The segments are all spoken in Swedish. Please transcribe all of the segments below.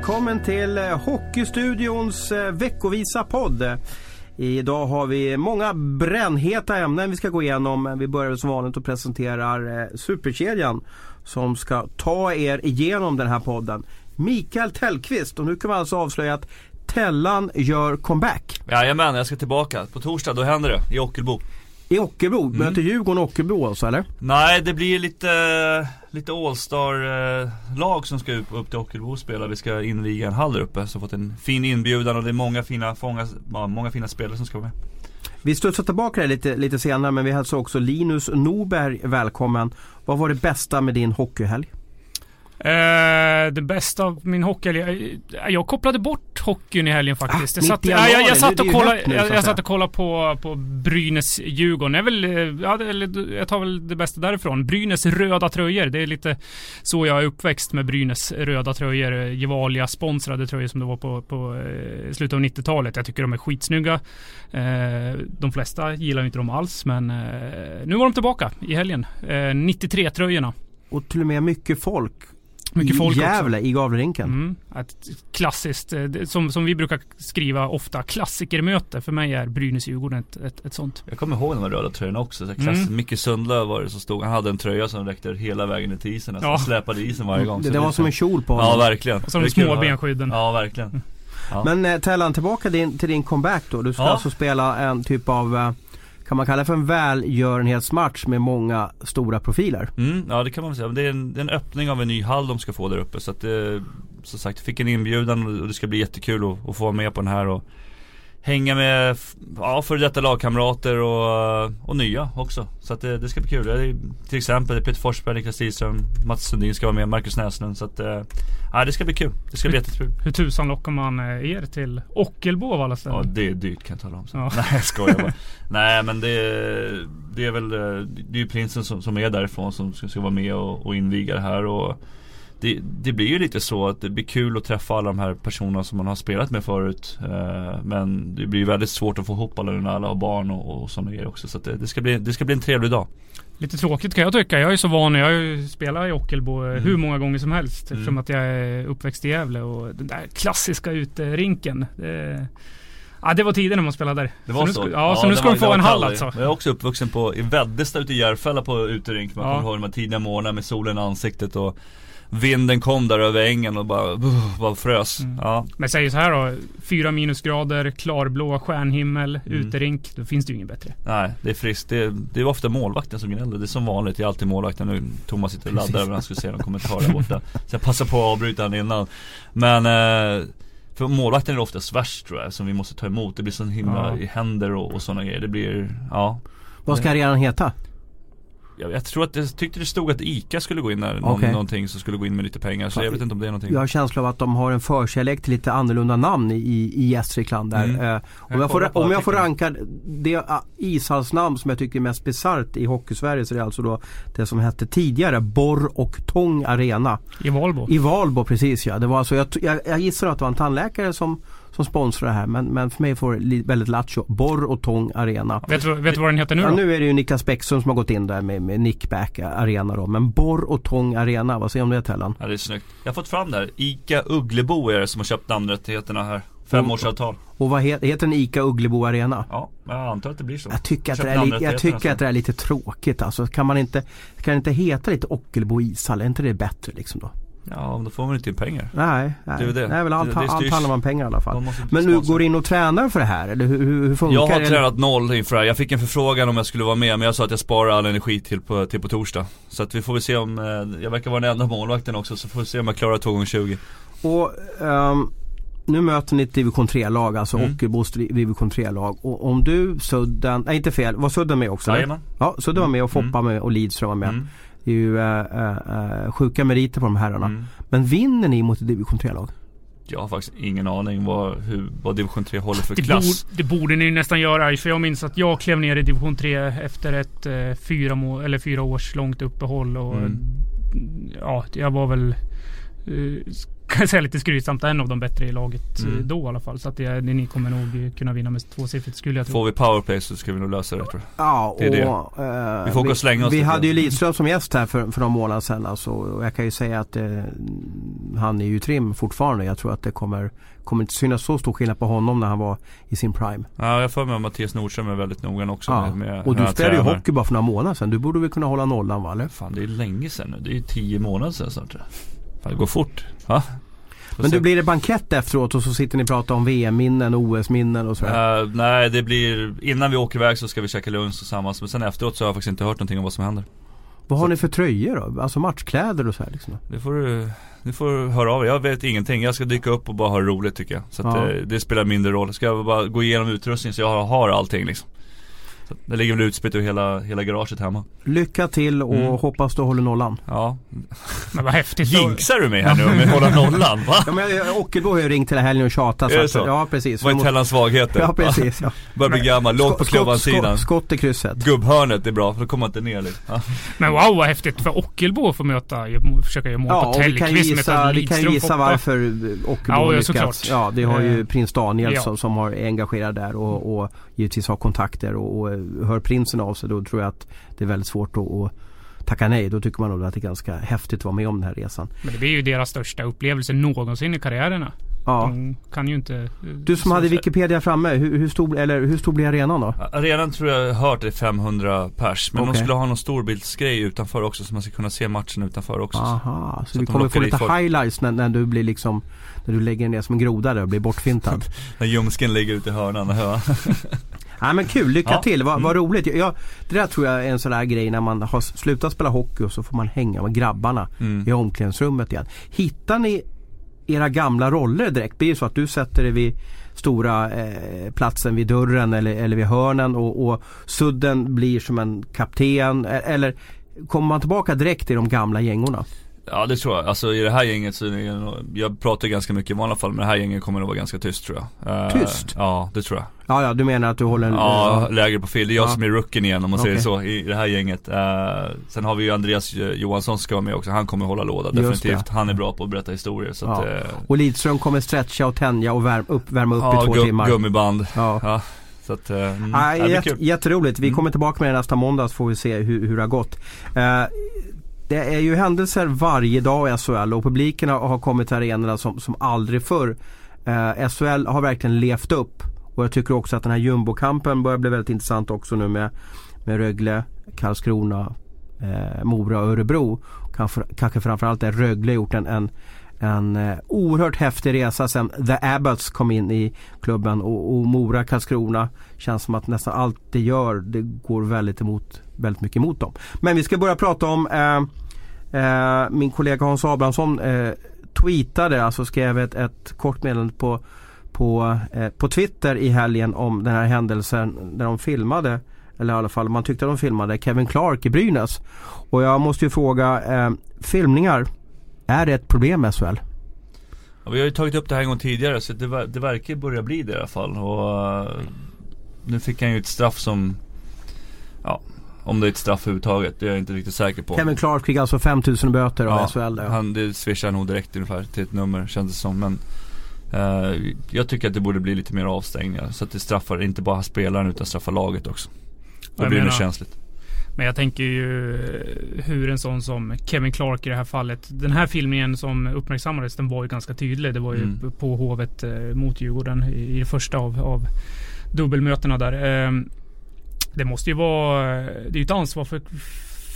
Välkommen till eh, Hockeystudions eh, veckovisa podd. Idag har vi många brännheta ämnen vi ska gå igenom. Vi börjar som vanligt och presenterar eh, Superkedjan som ska ta er igenom den här podden. Mikael Tellqvist och nu kan vi alltså avslöja att Tellan gör comeback. Jajamän, jag ska tillbaka. På torsdag, då händer det. I Ockelbo. I Ockelbo? Mm. Möter Djurgården Ockelbo alltså eller? Nej, det blir lite, lite All-star-lag som ska upp, upp till Ockelbo och spela. Vi ska inviga en hall där uppe. Så fått en fin inbjudan och det är många fina, fånga, många fina spelare som ska vara med. Vi studsar tillbaka lite, lite senare men vi hälsar också Linus Norberg välkommen. Vad var det bästa med din hockeyhelg? Eh, det bästa av min hockey, jag, jag kopplade bort hockeyn i helgen faktiskt. Ah, jag, satt, januari, jag, jag, satt och kollade, nu, jag, jag satt och kollade på, på Brynäs-Djurgården. Jag, väl, ja, jag tar väl det bästa därifrån. Brynäs röda tröjor. Det är lite så jag är uppväxt med Brynäs röda tröjor. Gevalia sponsrade tröjor som det var på, på eh, slutet av 90-talet. Jag tycker de är skitsnygga. Eh, de flesta gillar inte dem alls, men eh, nu var de tillbaka i helgen. 93-tröjorna. Och till och med mycket folk mycket folk I Gävle, också. i Gavlerinken. Mm, ett klassiskt, eh, som, som vi brukar skriva ofta, klassikermöte. För mig är Brynäs-Djurgården ett, ett, ett, sånt. Jag kommer ihåg de här röda tröjorna också. Så klass, mm. Micke Sundlöv var det som stod, han hade en tröja som räckte hela vägen till isen. Alltså, ja. släpade isen varje gång. Det, det var som en kjol på honom. Ja, verkligen. Och så de små benskydden. Ja, verkligen. Ja. Men eh, Tellan, tillbaka din, till din comeback då. Du ska ja. alltså spela en typ av eh, kan man kalla det för en välgörenhetsmatch med många stora profiler? Mm, ja det kan man säga. Det är, en, det är en öppning av en ny hall de ska få där uppe. Så att det, som sagt, jag fick en inbjudan och det ska bli jättekul att, att få vara med på den här. Och, hänga med ja, före detta lagkamrater och, och nya också. Så att det, det ska bli kul. Det är, till exempel Peter Forsberg, Niklas Lidström, Mats Sundin ska vara med, Marcus Näslund. Så att eh, ja, det ska bli kul. Det ska hur, bli jättekul. Hur tusan lockar man eh, er till Ockelbo av alla ställen? Ja det är dyrt kan jag tala om. Så. Ja. Nej jag skojar bara. Nej men det, det är väl eh, Det är ju prinsen som, som är därifrån som ska, ska vara med och, och inviga det här. Och, det, det, blir ju lite så att det blir kul att träffa alla de här personerna som man har spelat med förut. Eh, men det blir väldigt svårt att få ihop alla när alla har barn och, och sådana grejer också. Så det, det, ska bli, det ska bli en trevlig dag. Lite tråkigt kan jag tycka. Jag är så van. Jag har ju spelat i Ockelbo mm. hur många gånger som helst. Mm. Eftersom att jag är uppväxt i Gävle och den där klassiska uterinken. Det, Ja det var tiden när man spelade där. Det var så? så. Nu, ja, ja, så nu ska de få en hall alltså. Jag är också uppvuxen på, i Väddesta ute i Järfälla på uterink. Man ja. kommer ihåg de här tidiga morgnarna med solen i ansiktet och vinden kom där över ängen och bara, uh, bara frös. Mm. Ja. Men säg så här då. Fyra minusgrader, klarblå stjärnhimmel, mm. uterink. Då finns det ju inget bättre. Nej, det är friskt. Det, det är ofta målvakten som gnäller. Det är som vanligt. Det är alltid målvakten. Nu Thomas sitter och laddar över han skulle se någon kommentar där borta. Så jag passar på att avbryta honom innan. Men eh, för målvakten är oftast värst tror jag, som vi måste ta emot. Det blir så himla ja. i händer och, och sådana grejer. Det blir, ja. Vad ska arenan heta? Jag, jag, tror att jag tyckte det stod att ICA skulle gå in där, någon, okay. någonting som skulle gå in med lite pengar. Så jag vet inte om det är någonting. Jag har känsla av att de har en förkärlek till lite annorlunda namn i, i Gästrikland där. Mm. Eh, om, jag får, om jag får ranka det uh, ishallsnamn som jag tycker är mest bisarrt i Hockeysverige så är det alltså då det som hette tidigare Borr och Tång Arena. I Valbo. I Valbo precis ja. Det var alltså, jag, jag, jag gissar att det var en tandläkare som som sponsrar det här. Men, men för mig får det väldigt lattjo. Borr och Tång Arena. Vet du, vet du vad den heter nu då? Ja, nu är det ju Niklas Bäckström som har gått in där med, med Nickback Arena då. Men Borr och Tång Arena, vad säger du om det Tellan? Ja det är snyggt. Jag har fått fram det här. ICA Ugglebo är det som har köpt namnrättigheterna här. Femårsavtal. Och vad heter, heter den ICA Ugglebo Arena? Ja, jag antar att det blir så. Jag tycker, att det, är, li- jag tycker att det är lite tråkigt alltså. Kan man inte, kan det inte heta lite Ockelbo ishall? Är inte det bättre liksom då? Ja, då får man inte in pengar. Nej, nej. Det är det. nej väl allt, det, det allt handlar om pengar i alla fall. Men nu går du in och tränar för det här? Eller hur, hur funkar det? Jag har tränat noll inför det här. Jag fick en förfrågan om jag skulle vara med men jag sa att jag sparar all energi till på, till på torsdag. Så att vi får väl se om, eh, jag verkar vara den enda målvakten också så får vi se om jag klarar 2 gånger 20 Och um, nu möter ni ett division 3-lag, alltså mm. Ockelbos division 3-lag. Och om du, Sudden, nej inte fel, var Sudden med också? Jajamän. Ja, Sudden var med och Foppa mm. med och Lidström var med. Mm. Det är ju äh, äh, sjuka meriter på de herrarna. Mm. Men vinner ni mot division 3-lag? Jag har faktiskt ingen aning vad, hur, vad division 3 håller för det klass. Borde, det borde ni nästan göra. För jag minns att jag klev ner i division 3 efter ett eh, fyra, må, eller fyra års långt uppehåll. Och, mm. Ja, jag var väl... Eh, kan jag säga lite skrytsamt, en av de bättre i laget mm. då i alla fall. Så att det, ni kommer nog kunna vinna med tvåsiffrigt skulle jag tro. Får vi powerplay så ska vi nog lösa det tror jag. Ja, det är och, det. Uh, vi får åka och slänga oss Vi hade ju Lidström som gäst här för, för några månader sedan. Alltså, och jag kan ju säga att uh, han är ju trim fortfarande. Jag tror att det kommer kommer inte synas så stor skillnad på honom när han var i sin prime. Ja, jag får med att Mattias Nordström är väldigt noggrann också. Ja. Med, med och du spelade ju hockey bara för några månader sedan. Du borde väl kunna hålla nollan va? Eller? Fan, det är länge sedan nu. Det är ju tio månader sedan snart. Fan, det går fort. Va? Men du blir det bankett efteråt och så sitter ni och pratar om VM-minnen och OS-minnen och sådär? Uh, nej, det blir innan vi åker iväg så ska vi käka lunch tillsammans. Men sen efteråt så har jag faktiskt inte hört någonting om vad som händer. Vad har så. ni för tröjor då? Alltså matchkläder och så här liksom? Det får du du får höra av dig. Jag vet ingenting. Jag ska dyka upp och bara ha roligt tycker jag. Så att ja. det, det, spelar mindre roll. Ska jag bara gå igenom utrustningen så jag har allting liksom. Det ligger väl utspritt över hela, hela garaget hemma. Lycka till och mm. hoppas du håller nollan. Ja. Men vad häftigt. Jinxar du mig här nu med att hålla nollan? Va? Ja, men Ockelbo har ju ringt hela helgen och tjatat. Är det så? ja precis. Vad är Tellans svagheter? Ja precis. Ja. Börjar bli gammal. Lågt på klubbansidan. Skott, skott i krysset. Gubbhörnet är bra för då kommer man inte ner lite. Ja. Men wow vad häftigt för Ockelbo att få möta, försöka göra mål ja, på Tellqvist med Vi kan gissa varför Ockelbo ja, lyckats. Ja, det har ju eh, prins Daniel ja. som, som har engagerat där och, och givetvis har kontakter och, och hör prinsen av sig då tror jag att det är väldigt svårt att, att tacka nej. Då tycker man nog att det är ganska häftigt att vara med om den här resan. Men det blir ju deras största upplevelse någonsin i karriärerna. Ja. De kan ju inte... Du som hade Wikipedia framme, hur, hur, stor, eller, hur stor blir arenan då? Arenan tror jag hört är 500 pers. Men okay. de skulle ha någon storbildsgrej utanför också så man ska kunna se matchen utanför också. Aha, så, så vi kommer få lite highlights när, när du blir liksom När du lägger ner som en groda där och blir bortfintad. när ljumsken ligger ute i hörnan. Ja, men kul, lycka ja. till, vad, vad mm. roligt. Jag, det där tror jag är en sån där grej när man har slutat spela hockey och så får man hänga med grabbarna mm. i omklädningsrummet igen. Hittar ni era gamla roller direkt? Blir det så att du sätter dig vid stora eh, platsen vid dörren eller, eller vid hörnen och, och sudden blir som en kapten e-, eller kommer man tillbaka direkt i de gamla gängorna? Ja det tror jag. Alltså i det här gänget så jag pratar ganska mycket i vanliga fall men det här gänget kommer nog vara ganska tyst tror jag. Uh, tyst? Ja det tror jag. Ja ja du menar att du håller en Ja uh, lägre profil. Det är jag ja. som är rookien igen om man okay. säger så i det här gänget. Uh, sen har vi ju Andreas Johansson ska vara med också. Han kommer hålla låda definitivt. Han är bra på att berätta historier. Så ja. att, och Lidström kommer stretcha och tänja och värma upp, värma upp ja, i två gu timmar. gummiband. Ja. ja. Så att, mm, ah, jätte, jätteroligt. Vi mm. kommer tillbaka med det nästa måndag så får vi se hur, hur det har gått. Uh, det är ju händelser varje dag i SHL och publiken har kommit till arenorna som, som aldrig förr. Eh, SHL har verkligen levt upp och jag tycker också att den här jumbokampen börjar bli väldigt intressant också nu med, med Rögle, Karlskrona, eh, Mora och Örebro. Kanske, kanske framförallt är Rögle gjort en, en, en eh, oerhört häftig resa sen The Abbots kom in i klubben och, och Mora, Karlskrona känns som att nästan allt det gör det går väldigt emot väldigt mycket emot dem. Men vi ska börja prata om eh, eh, min kollega Hans Abrahamsson eh, tweetade, alltså skrev ett, ett kort meddelande på, på, eh, på Twitter i helgen om den här händelsen där de filmade eller i alla fall man tyckte de filmade Kevin Clark i Brynäs. Och jag måste ju fråga, eh, filmningar, är det ett problem med SHL? Ja, vi har ju tagit upp det här en gång tidigare så det, det verkar börja bli det i alla fall. Och, uh, nu fick han ju ett straff som Ja om det är ett straff överhuvudtaget, det är jag inte riktigt säker på. Kevin Clark fick alltså 5000 böter av ja, SHL. Ja. Han, det swishar nog direkt ungefär till ett nummer kändes det som. Men eh, jag tycker att det borde bli lite mer avstängningar. Så att det straffar inte bara spelaren utan straffar laget också. Då blir det mer känsligt. Men jag tänker ju eh, hur en sån som Kevin Clark i det här fallet. Den här filmningen som uppmärksammades den var ju ganska tydlig. Det var ju mm. på Hovet eh, mot Djurgården i, det första av, av dubbelmötena där. Eh, det måste ju vara, det är ju ett ansvar för,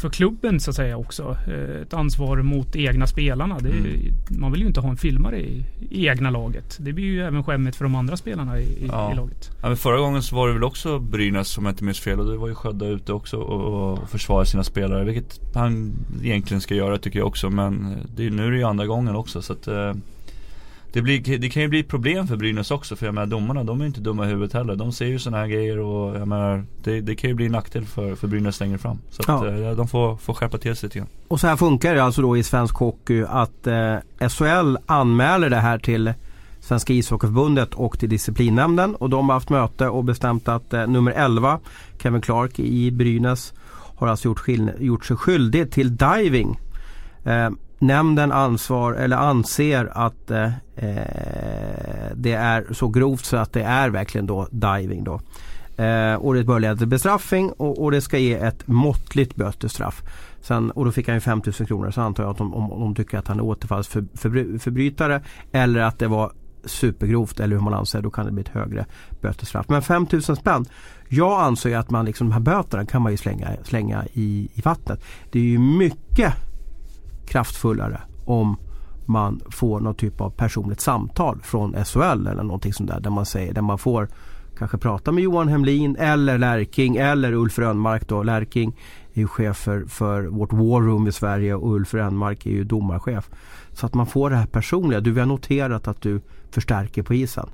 för klubben så att säga också. Eh, ett ansvar mot egna spelarna. Det, mm. Man vill ju inte ha en filmare i, i, egna laget. Det blir ju även skämmigt för de andra spelarna i, ja. i, laget. Ja, men förra gången så var det väl också Brynäs som jag inte minns fel och det var ju Sködda ute också och, och försvara sina spelare. Vilket han egentligen ska göra tycker jag också. Men det, nu är det ju andra gången också så att eh, det, blir, det kan ju bli problem för Brynäs också för jag menar domarna de är inte dumma i huvudet heller. De ser ju sådana här grejer och jag menar det, det kan ju bli en nackdel för, för Brynäs längre fram. Så att, ja. Eh, de får, får skärpa till sig lite grann. Och så här funkar det alltså då i svensk hockey att eh, SHL anmäler det här till Svenska ishockeyförbundet och till disciplinnämnden och de har haft möte och bestämt att eh, nummer 11 Kevin Clark i Brynäs har alltså gjort, gjort sig skyldig till diving. Eh, nämnden ansvar eller anser att eh, eh, det är så grovt så att det är verkligen då diving då. Eh, och det bör leda till bestraffning och, och, det ska ge ett måttligt bötesstraff. Sen, och då fick han ju 5000 kronor så antar jag att de, om, om de tycker att han är återfallsförbrytare eller att det var supergrovt eller hur man anser då kan det bli ett högre bötesstraff. Men 5000 spänn. Jag anser att man liksom, de här böterna kan man ju slänga, slänga i, i vattnet. Det är ju mycket kraftfullare om man får någon typ av personligt samtal från SHL eller någonting sånt där. Där man, säger, där man får kanske prata med Johan Hemlin eller Lärking eller Ulf Rönnmark då. Lärking är ju chef för, för vårt War Room i Sverige och Ulf Rönnmark är ju domarchef. Så att man får det här personliga. Du, vi har noterat att du förstärker på isen.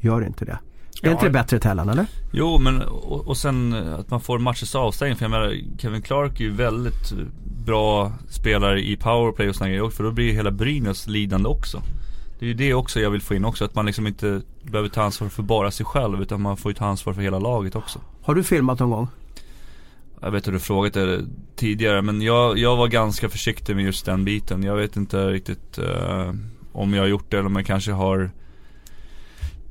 Gör inte det. Är ja, inte det bättre Tellan eller? Jo men och, och sen att man får matchens avstängning. För jag menar Kevin Clark är ju väldigt bra spelare i powerplay och sådana grejer. För då blir hela Brynäs lidande också. Det är ju det också jag vill få in också. Att man liksom inte behöver ta ansvar för bara sig själv. Utan man får ju ta ansvar för hela laget också. Har du filmat någon gång? Jag vet att du frågat det tidigare. Men jag, jag var ganska försiktig med just den biten. Jag vet inte riktigt uh, om jag har gjort det eller om jag kanske har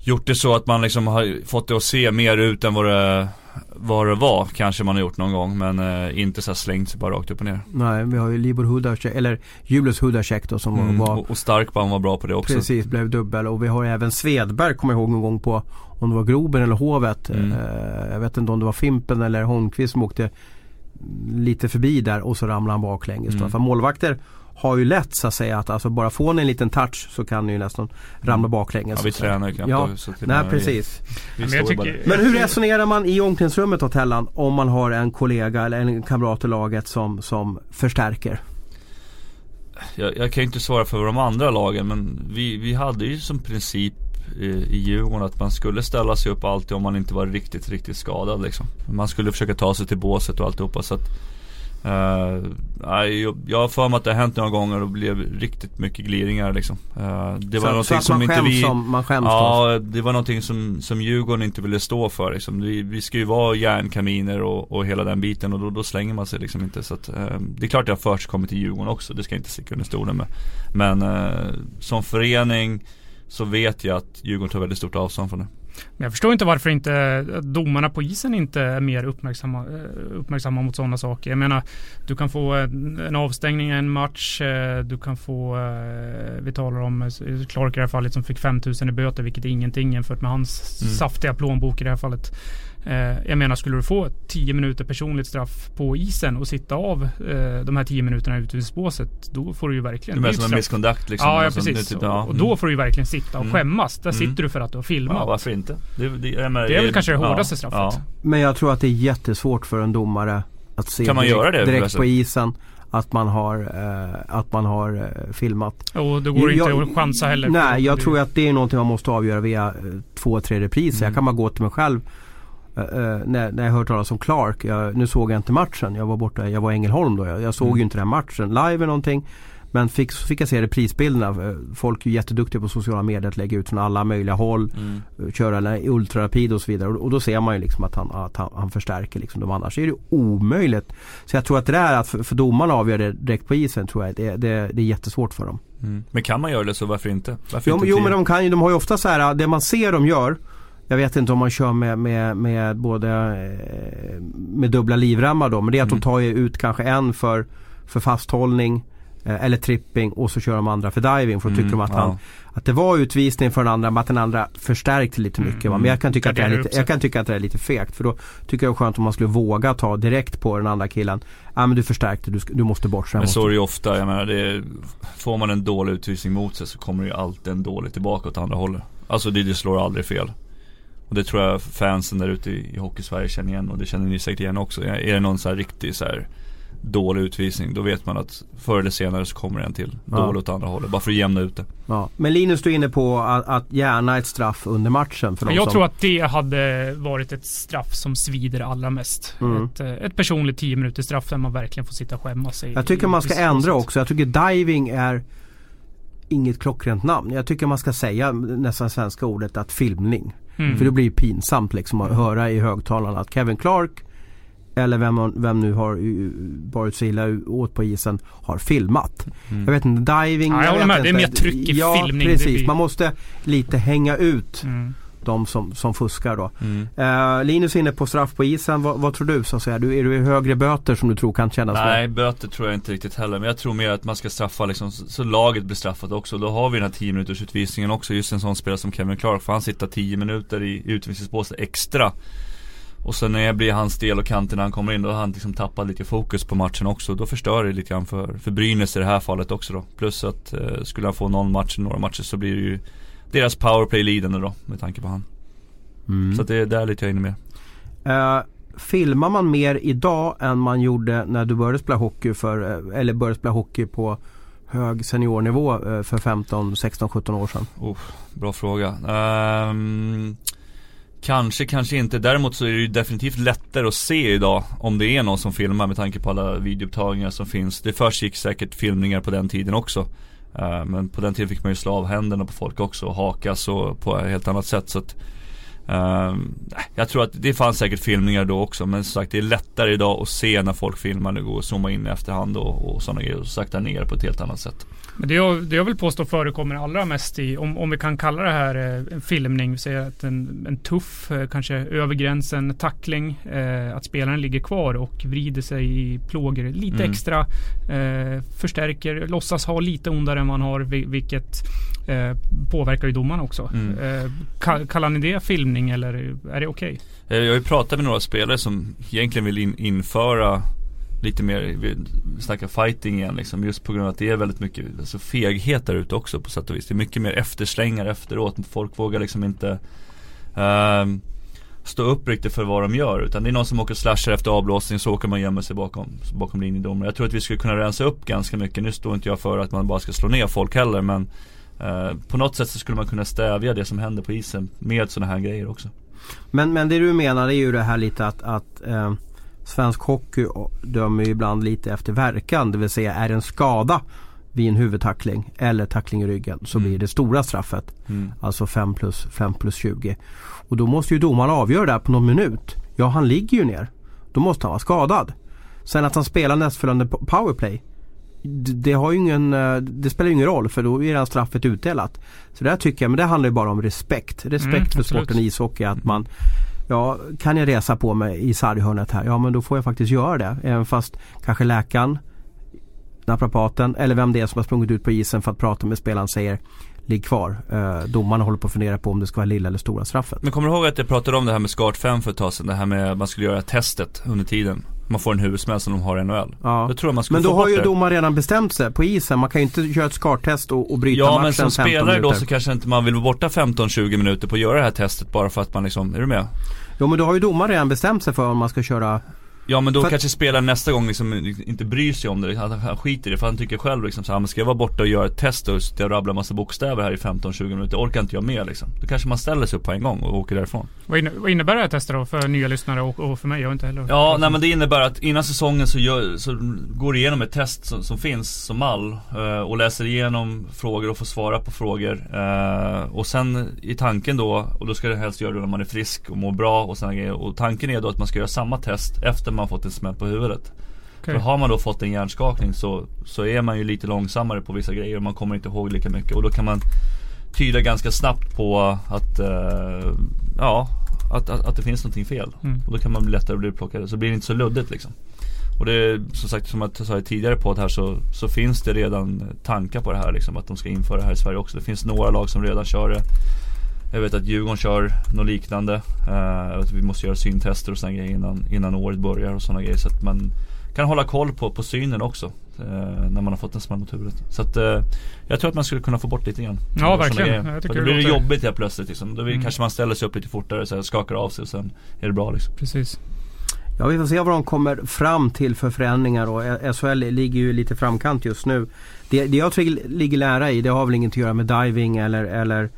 gjort det så att man liksom har fått det att se mer ut än vad det vad det var kanske man har gjort någon gång men eh, inte så slängt sig bara rakt upp och ner. Nej, vi har ju Libor Hudacek, eller Julius Hudacek då som mm, var... Och, och Starkbaum var bra på det också. Precis, blev dubbel och vi har även Svedberg kommer jag ihåg någon gång på om det var Groben eller Hovet. Mm. Eh, jag vet inte om det var Fimpen eller Holmqvist som åkte lite förbi där och så ramlade han baklänges. Mm. För målvakter har ju lätt så att säga att alltså bara få en liten touch så kan ni ju nästan ramla baklänges. Ja vi tränar ju knappt ja. så Nej precis. Vi, vi men, tycker, men, hur resonerar man i omklädningsrummet då Tellan om man har en kollega eller en kamrat i laget som, som förstärker? Jag, jag kan ju inte svara för de andra lagen men vi, vi hade ju som princip i, i Djurgården att man skulle ställa sig upp alltid om man inte var riktigt, riktigt skadad liksom. Man skulle försöka ta sig till båset och alltihopa så att Uh, jag har för mig att det har hänt några gånger och blev riktigt mycket gliringar liksom. Uh, det var så, någonting så som inte vi... Som, man skäms Ja, då. det var någonting som, som Djurgården inte ville stå för liksom. Vi, vi ska ju vara järnkaminer och, och hela den biten och då, då slänger man sig liksom inte. Så att, uh, det är klart jag har kommit till Djurgården också, det ska jag inte sticka under stolen med. Men som förening så vet jag att Djurgården tar väldigt stort avstånd från det. Men jag förstår inte varför inte domarna på isen inte är mer uppmärksamma, eh, uppmärksamma mot sådana saker. Jag menar, du kan få en, avstängning i en match. Eh, du kan få, eh, vi talar om Clark i det här fallet som fick 5000 i böter, vilket är ingenting jämfört med hans mm. saftiga plånbok i det här fallet. Eh, jag menar, skulle du få 10 minuter personligt straff på isen och sitta av eh, de här 10 minuterna i utvisningsbåset, då får du ju verkligen... Det är som en misconduct liksom. Ja, ja alltså, precis. Typ, ja. Och, då får du ju verkligen sitta och mm. skämmas. Där mm. sitter du för att du har filmat. Ja, varför inte? Det, det, det är väl kanske det hårdaste ja, straffet. Ja. Men jag tror att det är jättesvårt för en domare att se kan man direkt, göra det, direkt på isen att man har, eh, att man har eh, filmat. Och det går jag, inte att chansa heller. Nej, jag tror att det är någonting man måste avgöra via eh, två, tre repriser. Mm. Jag kan bara gå till mig själv Uh, när, när jag hörde talas om Clark, jag, nu såg jag inte matchen. Jag var borta, jag var i Ängelholm då. Jag, jag såg mm. ju inte den matchen live eller någonting. Men fick, fick jag se reprisbilderna. Eh, folk är jätteduktiga på sociala medier att lägga ut från alla möjliga håll. Mm. Köra ultrarapid och så vidare. Och, och, då ser man ju liksom att han, att han, han förstärker liksom dem. Annars är det omöjligt. Så jag tror att det där att för, för domarna avgör det direkt på isen tror jag det, det, det är jättesvårt för dem. Mm. Men kan man göra det så varför inte? Varför jo, inte jo men de kan ju, de har ju ofta så här, det man ser de gör jag vet inte om man kör med, med, med både eh, med dubbla livremmar då. Men det är att mm. de tar ut kanske en för, för fasthållning eh, eller tripping och så kör de andra för diving. För då tycker mm, de att, han, att det var utvisning för den andra men att den andra förstärkte lite mycket. Mm, men jag kan, tycka att det är lite, jag kan tycka att det är lite fegt. För då tycker jag det är skönt om man skulle våga ta direkt på den andra killen. Ja ah, men du förstärkte, du, du måste bort. Så men så är det ju ofta. Jag menar, är, får man en dålig utvisning mot sig så kommer det ju alltid en dålig tillbaka åt andra hållet. Alltså det, det slår aldrig fel. Och det tror jag fansen där ute i, i Hockeysverige känner igen och det känner ni säkert igen också. Är det någon så här riktig så här dålig utvisning då vet man att förr eller senare så kommer en till ja. dålig åt andra hållet. Bara för att jämna ut det. Ja. Men Linus du är inne på att, att gärna ett straff under matchen. För jag som... tror att det hade varit ett straff som svider allra mest. Mm. Ett, eh, ett personligt 10 minuters straff där man verkligen får sitta och skämma sig. Jag tycker man ska ändra också. Jag tycker diving är inget klockrent namn. Jag tycker man ska säga nästan svenska ordet att filmning. Mm. För det blir pinsamt liksom att höra i högtalarna att Kevin Clark eller vem, vem nu har varit så illa åt på isen har filmat. Mm. Jag vet inte, diving. Ja, jag håller med, det är mer tryck i ja, filmning. precis. Man måste lite hänga ut. Mm de som, som fuskar då. Mm. Uh, Linus är inne på straff på isen. Vad, vad, tror du så att säga? Du, är det högre böter som du tror kan kännas Nej, med? böter tror jag inte riktigt heller. Men jag tror mer att man ska straffa liksom, så, laget blir straffat också. Då har vi den här 10 minuters utvisningen också. Just en sån spelare som Kevin Clark. Får han sitta 10 minuter i utvisningsbåset extra. Och sen när det blir hans del och kanten när han kommer in då har han liksom tappat lite fokus på matchen också. Då förstör det lite grann för, för Brynäs i det här fallet också då. Plus att eh, skulle han få någon match, några matcher så blir det ju deras powerplay lidande då med tanke på han. Mm. Så det är där lite jag inne med. Uh, filmar man mer idag än man gjorde när du började spela hockey för, eh, eller började spela hockey på hög seniornivå eh, för 15, 16, 17 år sedan? Oh, bra fråga. Um, kanske, kanske inte. Däremot så är det ju definitivt lättare att se idag om det är någon som filmar med tanke på alla videoupptagningar som finns. Det försiggick säkert filmningar på den tiden också. Uh, men på den tiden fick man ju slå av händerna på folk också och hakas och på ett helt annat sätt. Så att Um, jag tror att det fanns säkert filmningar då också men som sagt det är lättare idag att se när folk filmar. Det går att zooma in i efterhand och, och sådana grejer och sakta ner på ett helt annat sätt. Men det jag, det jag vill påstå förekommer allra mest i, om, om vi kan kalla det här eh, en filmning, vi säger att en, en tuff, eh, kanske över gränsen tackling, eh, att spelaren ligger kvar och vrider sig i plågor lite mm. extra, eh, förstärker, låtsas ha lite ondare än man har, vilket eh, påverkar ju domarna också. Mm. Eh, kallar ni det filmning eller är det okej? Okay? Jag har ju pratat med några spelare som egentligen vill in, införa lite mer, vi snackar fighting igen liksom, just på grund av att det är väldigt mycket alltså, feghet där ute också på sätt och vis. Det är mycket mer efterslängar efteråt. Folk vågar liksom inte um, stå upp riktigt för vad de gör. Utan det är någon som åker slasher efter avblåsning så åker man gömma sig bakom, bakom linjedomare. Jag tror att vi skulle kunna rensa upp ganska mycket. Nu står inte jag för att man bara ska slå ner folk heller men uh, på något sätt så skulle man kunna stävja det som händer på isen med sådana här grejer också. Men, men det du menar är ju det här lite att, att uh Svensk hockey dömer ju ibland lite efter verkan. Det vill säga är det en skada vid en huvudtackling eller tackling i ryggen så mm. blir det stora straffet. Mm. Alltså 5 plus, 5 plus 20. Och då måste ju domaren avgöra det här på någon minut. Ja, han ligger ju ner. Då måste han vara skadad. Sen att han spelar nästföljande powerplay. Det, det, har ingen, eh, det spelar ju ingen roll för då är redan straffet utdelat. Så det här tycker jag, men det handlar ju bara om respekt. Respekt mm, för sporten ishockey. Att man Ja, kan jag resa på mig i sarghörnet här? Ja, men då får jag faktiskt göra det. Även fast kanske läkaren, naprapaten eller vem det är som har sprungit ut på isen för att prata med spelaren säger Ligg kvar. Eh, domarna håller på att fundera på om det ska vara lilla eller stora straffet. Men kommer du ihåg att jag pratade om det här med SCART 5 för ett tag sedan? Det här med att man skulle göra testet under tiden man får en huvudsmäll som de har i NHL. Ja. Då tror jag man men då har ju domaren redan bestämt sig på isen. Man kan ju inte köra ett skarttest och, och bryta ja, matchen Ja men som spelare då så kanske inte man vill vara borta 15-20 minuter på att göra det här testet bara för att man liksom, är du med? Jo men då har ju domaren redan bestämt sig för om man ska köra Ja men då för kanske spelaren nästa gång liksom inte bryr sig om det, han, han skiter i det för han tycker själv liksom så här, ska jag vara borta och göra ett test och sitta och rabbla massa bokstäver här i 15-20 minuter, orkar inte jag med liksom. Då kanske man ställer sig upp på en gång och åker därifrån. Vad, inne, vad innebär det här testet då för nya lyssnare och, och, för mig? Jag har inte heller Ja, nej men det innebär att innan säsongen så, gör, så går du igenom ett test som, som finns som mall uh, och läser igenom frågor och får svara på frågor. Uh, och sen i tanken då, och då ska det helst göra det när man är frisk och mår bra och sådana grejer. Och tanken är då att man ska göra samma test efter man fått en smäll på huvudet. Okay. För har man då fått en hjärnskakning så, så är man ju lite långsammare på vissa grejer och man kommer inte ihåg lika mycket. Och då kan man tyda ganska snabbt på att, uh, ja, att, att, att, det finns någonting fel. Mm. Och då kan man bli lättare bli upplockad. Så blir det inte så luddigt liksom. Och det som sagt som jag sa tidigare podd här så, så finns det redan tankar på det här liksom. Att de ska införa det här i Sverige också. Det finns några lag som redan kör det. Jag vet att Djurgården kör något liknande. Uh, att vi måste göra syntester och sådana grejer innan, innan året börjar och sådana grejer. Så att man kan hålla koll på, på synen också. Uh, när man har fått en smäll mot huvudet. Så att uh, jag tror att man skulle kunna få bort lite grann. Ja verkligen. Jag tycker då blir det jobbigt helt plötsligt liksom. Då mm. kanske man ställer sig upp lite fortare, så här, skakar av sig och sen är det bra liksom. Precis. Ja vi får se vad de kommer fram till för förändringar och SHL ligger ju lite framkant just nu. Det, det jag tycker ligger nära i det har väl inget att göra med diving eller, eller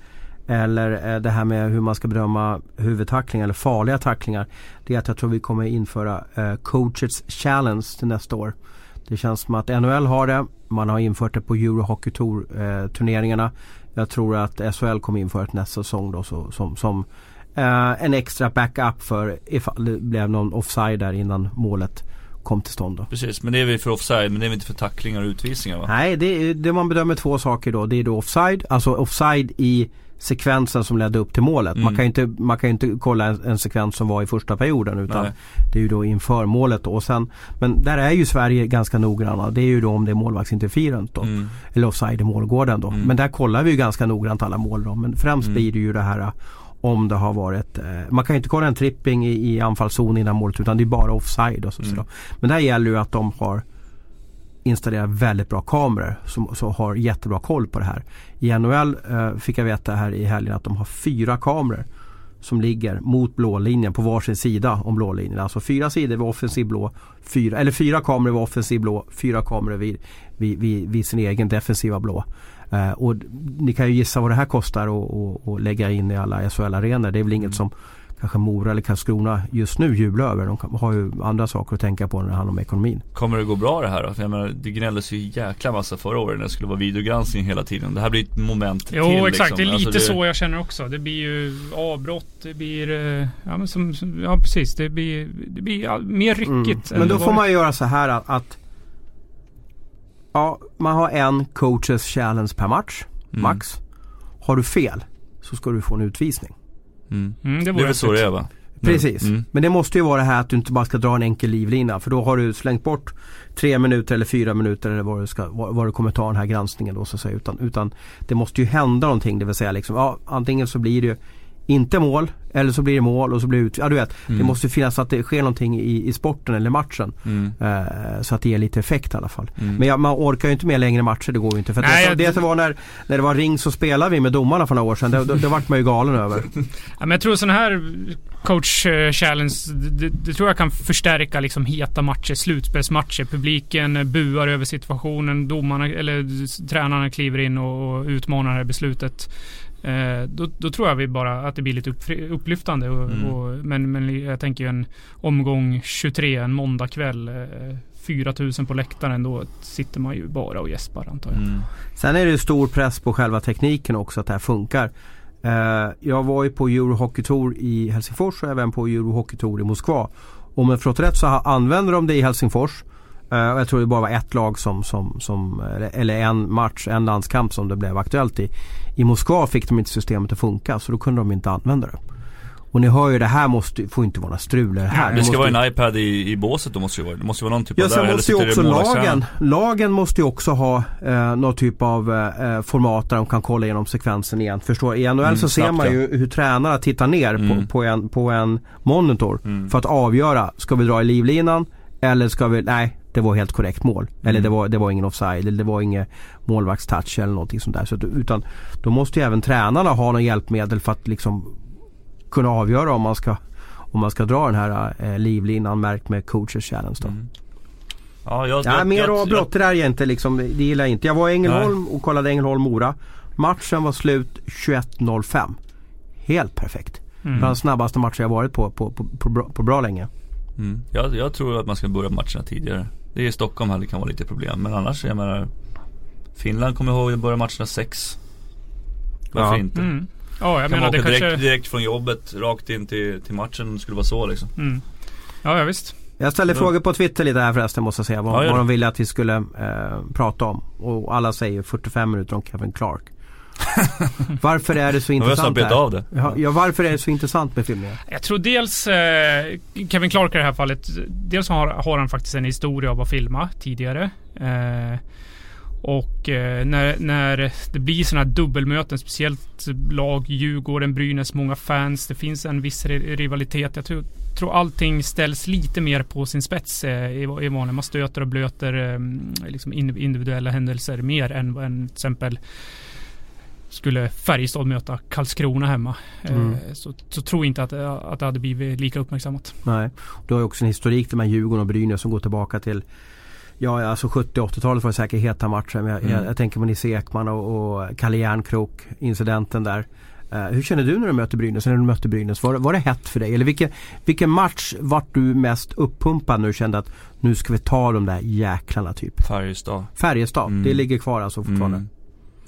eller eh, det här med hur man ska bedöma huvudtacklingar eller farliga tacklingar. Det är att jag tror vi kommer införa eh, coaches challenge till nästa år. Det känns som att NHL har det. Man har infört det på Eurohockey Tour eh, turneringarna. Jag tror att SHL kommer införa det nästa säsong då så, som, som eh, en extra backup för ifall det blev någon offside där innan målet kom till stånd. Då. Precis, men det är väl för offside men det är väl inte för tacklingar och utvisningar va? Nej, det, det man bedömer två saker då. Det är då offside, alltså offside i sekvensen som ledde upp till målet. Mm. Man kan ju inte, man kan inte kolla en, en, sekvens som var i första perioden utan Nej. det är ju då inför målet då. Och sen, men där är ju Sverige ganska noggranna. Det är ju då om det är målvaktsinterferent då. Mm. Eller offside i målgården då. Mm. Men där kollar vi ju ganska noggrant alla mål då. Men främst mm. blir det ju det här om det har varit, eh, man kan ju inte kolla en tripping i, i anfallszon innan målet utan det är bara offside. Och så, mm. så Men där gäller ju att de har installerat väldigt bra kameror som, som har jättebra koll på det här. I NHL eh, fick jag veta här i helgen att de har fyra kameror som ligger mot blålinjen på varsin sida om blålinjen. Alltså fyra sidor vid offensiv blå, fyra, eller fyra kameror vid offensiv blå, fyra kameror vid, vid, vid, vid sin egen defensiva blå. Uh, och ni kan ju gissa vad det här kostar att lägga in i alla SHL-arenor. Det är väl inget som kanske Mora eller Karlskrona just nu jublar över. De har ju andra saker att tänka på när det handlar om ekonomin. Kommer det gå bra det här då? För jag menar, det gnälldes ju jäkla massa förra året när det skulle vara videogranskning hela tiden. Det här blir ett moment jo, till. Jo exakt, liksom. det är lite alltså, det... så jag känner också. Det blir ju avbrott, det blir, eh, ja men som, ja precis, det blir, det blir mer ryckigt. Mm. Men då får man göra så här att, att Ja, man har en coaches challenge per match, mm. max. Har du fel så ska du få en utvisning. Mm. Mm, det, det är väl så det är va? Precis. Mm. Men det måste ju vara det här att du inte bara ska dra en enkel livlina för då har du slängt bort tre minuter eller fyra minuter eller vad du, ska, vad, vad du kommer ta den här granskningen då så att säga. Utan, utan det måste ju hända någonting det vill säga liksom, ja, antingen så blir det ju inte mål eller så blir det mål och så blir det ut. Ja du vet. Mm. Det måste finnas så att det sker någonting i, i sporten eller matchen. Mm. Eh, så att det ger lite effekt i alla fall. Mm. Men ja, man orkar ju inte med längre matcher, det går ju inte. För Nej, det, det var när, när det var ring så spelade vi med domarna för några år sedan. Det, det, det vart man ju galen över. Ja, men jag tror sådana här coach eh, challenge, det, det, tror jag kan förstärka liksom heta matcher, slutspelsmatcher. Publiken buar över situationen, domarna eller tränarna kliver in och, och utmanar det här beslutet. Eh, då, då, tror jag vi bara att det blir lite upp, upplyftande. Och, mm. och, men, men jag tänker en omgång 23, en måndagkväll. Eh, 4000 på läktaren, då sitter man ju bara och gäspar antar jag. Mm. Sen är det stor press på själva tekniken också att det här funkar. Eh, jag var ju på Eurohockey Tour i Helsingfors och även på Eurohockey Tour i Moskva. Om jag förstått rätt så använder de det i Helsingfors. Uh, och jag tror det bara var ett lag som, som, som, eller en match, en landskamp som det blev aktuellt i. I Moskva fick de inte systemet att funka så då kunde de inte använda det. Och ni hör ju det här måste, får inte vara några strul här. Det, ska måste... vara en iPad i, i båset då måste ju vara. Det måste vara någon typ ja, av där. måste ju också lagen, lagen måste ju också ha eh, någon typ av eh, format där de kan kolla igenom sekvensen igen. Förstår I NHL mm, så ser man ju hur tränarna tittar ner mm. på, på, en, på en monitor. Mm. För att avgöra, ska vi dra i livlinan eller ska vi, nej det var helt korrekt mål. Mm. Eller det var, det var ingen offside eller det var ingen målvaktstouch eller någonting sånt där. Så, utan då måste ju även tränarna ha något hjälpmedel för att liksom kunna avgöra om man ska, om man ska dra den här eh, livlinan märkt med coaches challenge då. Mm. Ja, jag, ja, mer avbrott det där är inte liksom, det gillar jag inte. Jag var i Ängelholm nej. och kollade Ängelholm-Mora. Matchen var slut 21.05. Helt perfekt. Mm. Bland de snabbaste matcher jag varit på på, på, på, bra, på bra länge. Mm. Jag, jag, tror att man ska börja matcherna tidigare. Det är i Stockholm här det kan vara lite problem. Men annars, jag menar Finland kommer ihåg att börja matcherna sex. Varför ja. inte? Mm. Ja, jag kan menar man åka det direkt, direkt från jobbet rakt in till, till matchen. skulle vara så liksom. Mm. Ja, ja visst. Jag ställde ja. frågor på Twitter lite här förresten måste jag säga. Vad, ja, vad de ville att vi skulle eh, prata om. Och alla säger 45 minuter om Kevin Clark. varför är det så intressant? Jag av det. Ja, varför är det så intressant med filmen? Jag tror dels eh, Kevin Clark i det här fallet. Dels har, har han faktiskt en historia av att filma tidigare. Eh, och eh, när, när det blir sådana här dubbelmöten, speciellt lag Djurgården, Brynäs, många fans. Det finns en viss rivalitet. Jag tror, tror allting ställs lite mer på sin spets eh, i, i vanliga. Man stöter och blöter eh, liksom individuella händelser mer än, än till exempel skulle Färjestad möta Karlskrona hemma. Eh, mm. Så, så tror inte att, att det hade blivit lika uppmärksammat. Nej, du har ju också en historik med Djurgården och Brynäs som går tillbaka till Ja, alltså 70-80-talet var det säkert heta matcher. Men jag, mm. jag, jag tänker på Nisse Ekman och, och Kalle Järnkrok, incidenten där. Uh, hur känner du när du möter Brynäs? När du mötte Brynäs? Var, var det hett för dig? Eller vilken, vilken match vart du mest uppumpad när du kände att nu ska vi ta de där jäklarna typ? Färjestad. Färjestad, mm. det ligger kvar alltså fortfarande? Mm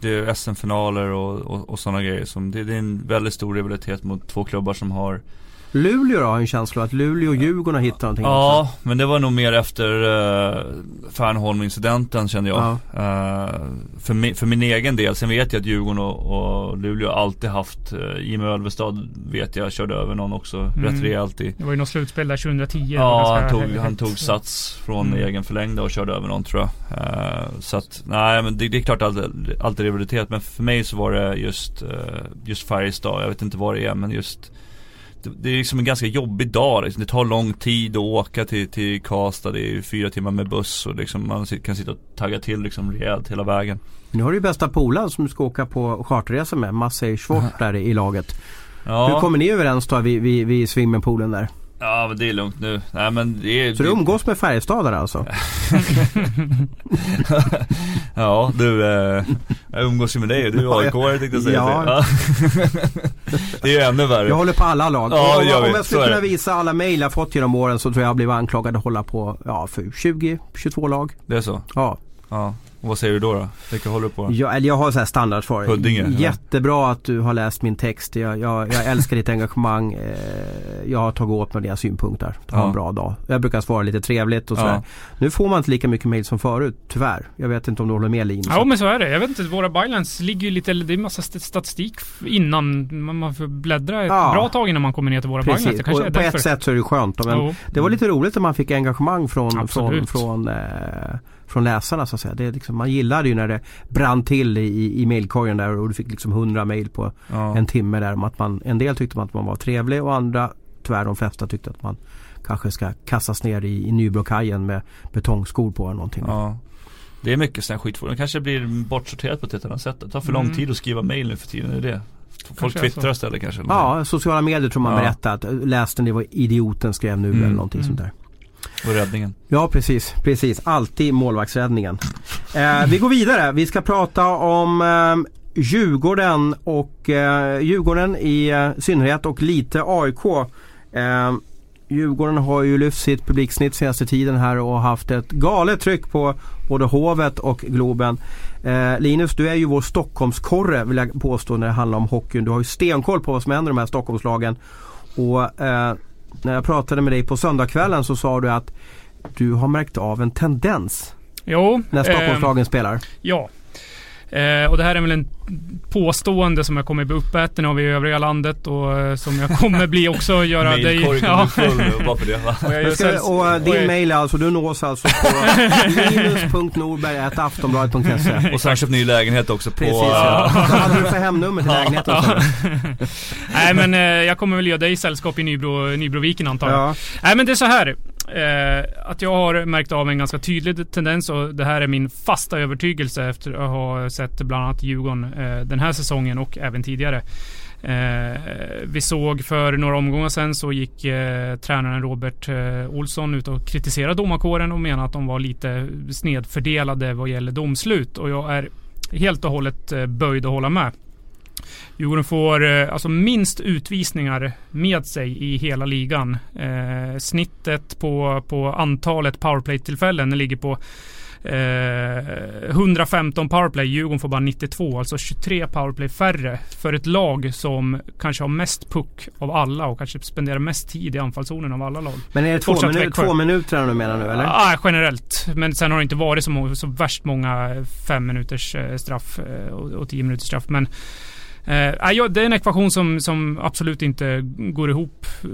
det är SM-finaler och, och, och sådana grejer. Som, det, det, är en väldigt stor rivalitet mot två klubbar som har Luleå då har en känsla att Luleå och Djurgården har hittat någonting Ja, också. men det var nog mer efter uh, Fernholm-incidenten kände jag. Ja. Uh, för, mi, för min egen del, sen vet jag att Djurgården och, och Luleå alltid haft uh, Jimmy Ölvestad vet jag körde över någon också mm. rätt rejält i Det var ju något slutspel där 2010 Ja, han tog, han tog sats från mm. egen förlängda och körde över någon tror jag uh, Så att, nej men det, det är klart alltid, alltid rivalitet men för mig så var det just, just Färjestad, jag vet inte vad det är men just det är liksom en ganska jobbig dag liksom. Det tar lång tid att åka till, till Karlstad. Det är fyra timmar med buss och liksom man kan sitta och tagga till liksom rejält hela vägen. Nu har du ju bästa polaren som du ska åka på charterresa med, Massey Schwartz där i laget. Ja. Hur kommer ni överens då vid, vid, vid swimmingpoolen där? Ja men det är lugnt nu. Nej, men det är, Så du umgås med Färjestadare alltså? ja du, eh, jag umgås ju med dig du är aik tänkte jag säga. Ja. det är ju ännu värre. Jag håller på alla lag. Ja, om, jag, om jag skulle kunna visa alla mejl jag fått genom åren så tror jag jag blivit anklagad att hålla på ja, för 20-22 lag. Det är så? Ja. Ja. Och vad säger du då? då? Vilka håller du på? Jag, eller jag har så här standardsvar. Huddinge? Jättebra att du har läst min text. Jag, jag, jag älskar ditt engagemang. Eh, jag har tagit åt mig dina synpunkter. Ha ja. en bra dag. Jag brukar svara lite trevligt och sådär. Ja. Nu får man inte lika mycket mail som förut, tyvärr. Jag vet inte om du håller med Linus? Ja men så är det. Jag vet inte, våra bylines ligger ju lite, det är massa statistik innan. Man får bläddra ett ja. bra tag innan man kommer ner till våra Precis. bylines. och på ett sätt så är det skönt. Men det var lite roligt att man fick engagemang från, Absolut. från, från eh, från läsarna så att säga. Det liksom, man gillade ju när det brann till i, i mailkorgen där och du fick liksom hundra mail på ja. en timme där om att man, en del tyckte att man var trevlig och andra, tyvärr de flesta tyckte att man kanske ska kastas ner i, i Nybrokajen med betongskor på eller någonting. Ja. Det är mycket sån här skit. Det kanske blir bortsorterat på ett helt annat sätt. Det tar för lång mm. tid att skriva mail nu för tiden. Är det Folk twittrar istället kanske? Ja, sociala medier tror man ja. berättar att läste ni vad idioten skrev nu mm. eller någonting mm. sånt där. Och räddningen. Ja precis, precis. Alltid målvaktsräddningen. Eh, vi går vidare. Vi ska prata om eh, Djurgården och eh, Djurgården i eh, synnerhet och lite AIK. Eh, Djurgården har ju lyft sitt publiksnitt senaste tiden här och haft ett galet tryck på både Hovet och Globen. Eh, Linus, du är ju vår Stockholmskorre vill jag påstå när det handlar om hockeyn. Du har ju stenkoll på vad som händer i de här Stockholmslagen. Och eh, när jag pratade med dig på söndagskvällen så sa du att du har märkt av en tendens. Jo. När Stockholmslagen eh, spelar. Ja. Eh, och det här är väl en påstående som jag kommer bli uppäten av i övriga landet och eh, som jag kommer bli också göra dig... Ja. full nu bara för det Och, ska, och uh, din mail alltså, du nås alltså på linus.norberg.aftonbladet.se Och sen köpt ny lägenhet också på... Precis ja. Vad hade du för hemnummer till lägenheten? Nej men uh, jag kommer väl göra dig sällskap i Nybro, Nybroviken antar jag. Ja. Nej men det är så här. Eh, att jag har märkt av en ganska tydlig tendens och det här är min fasta övertygelse efter att ha sett bland annat Djurgården eh, den här säsongen och även tidigare. Eh, vi såg för några omgångar sedan så gick eh, tränaren Robert eh, Olsson ut och kritiserade domarkåren och menade att de var lite snedfördelade vad gäller domslut och jag är helt och hållet eh, böjd att hålla med. Djurgården får eh, alltså minst utvisningar med sig i hela ligan. Eh, snittet på, på antalet powerplay-tillfällen ligger på eh, 115 powerplay. Djurgården får bara 92, alltså 23 powerplay färre. För ett lag som kanske har mest puck av alla och kanske spenderar mest tid i anfallszonen av alla lag. Men är det två, minu två minuter du menar nu eller? Ja, ah, generellt. Men sen har det inte varit så, så värst många fem minuters eh, straff eh, och, och tio minuters straff. Men Eh, ja, det är en ekvation som, som absolut inte går ihop eh,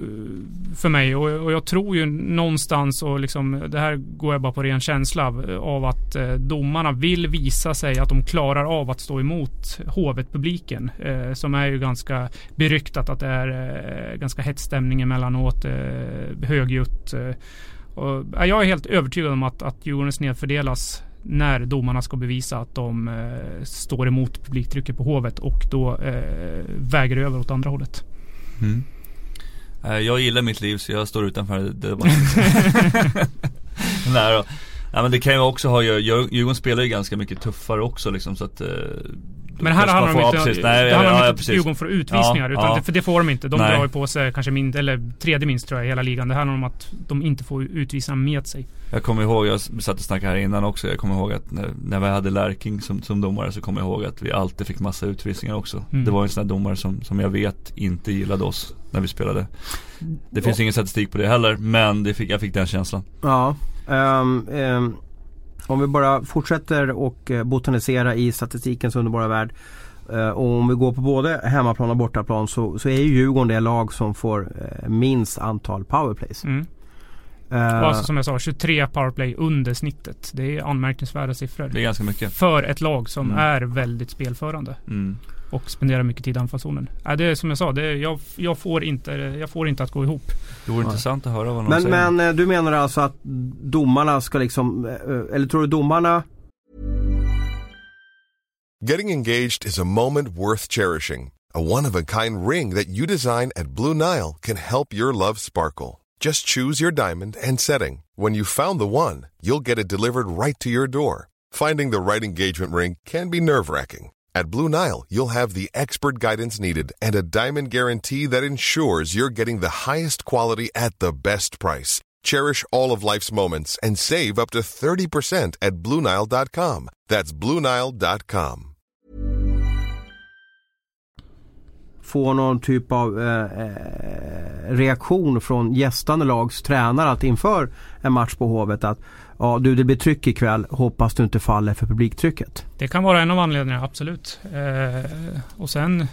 för mig och, och, jag tror ju någonstans och liksom det här går jag bara på ren känsla av, av att eh, domarna vill visa sig att de klarar av att stå emot Hovet-publiken eh, som är ju ganska beryktat att det är eh, ganska hett stämning emellanåt, eh, högljutt. Eh, och, jag är helt övertygad om att, att Djurgården snedfördelas när domarna ska bevisa att de eh, står emot publiktrycket på Hovet och då eh, väger över åt andra hållet. Mm. Eh, jag gillar mitt liv så jag står utanför debatten. Nej då. Ja, men det kan ju också ha, Djurgården spelar ju ganska mycket tuffare också liksom så att eh, Men här handlar om inte, nej, det handlar ja, inte ja, Djurgården får utvisningar. Ja, utan Det, för det får de inte. De nej. drar ju på sig kanske min, eller tredje minst tror jag i hela ligan. Det handlar om att de inte får utvisningar med sig. Jag kommer ihåg, jag satt och snackade här innan också. Jag kommer ihåg att när, när vi hade Lärking som, som domare så kommer jag ihåg att vi alltid fick massa utvisningar också. Mm. Det var en sån här domare som, som jag vet inte gillade oss när vi spelade. Det finns ingen statistik på det heller men det fick, jag fick den känslan. Ja. Um, um, om vi bara fortsätter och eh, botanisera i statistikens underbara värld. Uh, och om vi går på både hemmaplan och bortaplan så, så är ju Djurgården det lag som får uh, minst antal powerplays. Mm. Uh, alltså som jag sa, 23 powerplay under snittet. Det är anmärkningsvärda siffror. Det är ganska mycket. För ett lag som mm. är väldigt spelförande. Mm och spendera mycket tid i anfallszonen. Äh, det är som jag sa, det, jag, jag, får inte, jag får inte att gå ihop. Det vore intressant att höra vad någon men, säger. Men eh, du menar alltså att domarna ska liksom, eh, eller tror du domarna Getting engaged is a moment worth cherishing. A one-of-a-kind ring that you design at Blue Nile can help your love sparkle. Just choose your diamond and setting. When you've found the one, you'll get it delivered right to your door. Finding the right engagement ring can be nerve-wracking. At Blue Nile, you'll have the expert guidance needed and a diamond guarantee that ensures you're getting the highest quality at the best price. Cherish all of life's moments and save up to 30% at BlueNile.com. That's BlueNile.com. Få någon typ av eh, eh, reaktion från gästande lags tränare att inför en match på Hovet att Ja du det blir tryck ikväll, hoppas du inte faller för publiktrycket. Det kan vara en av anledningarna, absolut. Eh, och sen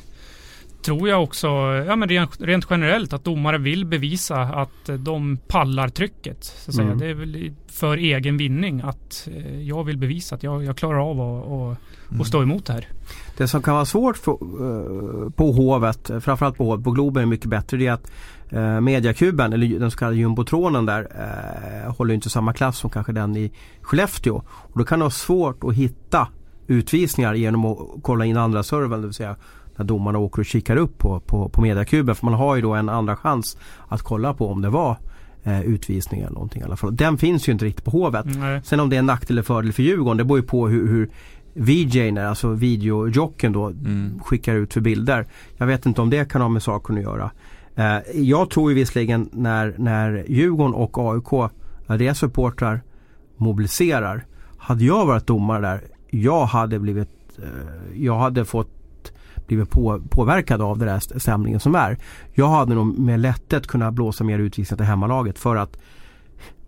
tror jag också, ja men rent, rent, generellt, att domare vill bevisa att de pallar trycket. Så att mm. Det är väl för egen vinning att eh, jag vill bevisa att jag, jag klarar av att och, mm. stå emot det här. Det som kan vara svårt för, uh, på Hovet, framförallt på på Globen är mycket bättre, det är att uh, mediakuben, eller den så kallade jumbotronen där, uh, håller inte samma klass som kanske den i Skellefteå. Och då kan det vara svårt att hitta utvisningar genom att kolla in andra servern, det vill säga när domarna åker och kikar upp på, på, på mediakuben. För man har ju då en andra chans att kolla på om det var eh, utvisning eller någonting i alla fall. Den finns ju inte riktigt på Hovet. Nej. Sen om det är en nackdel eller fördel för Djurgården det beror ju på hur, hur VJn, alltså videojocken då mm. skickar ut för bilder. Jag vet inte om det kan ha med saken att göra. Eh, jag tror ju visserligen när, när Djurgården och AIK, när deras supportrar mobiliserar. Hade jag varit domare där, jag hade blivit, eh, jag hade fått blivit på, påverkad av den där stämningen som är. Jag hade nog med lätthet kunnat blåsa mer utvisningar till hemmalaget för att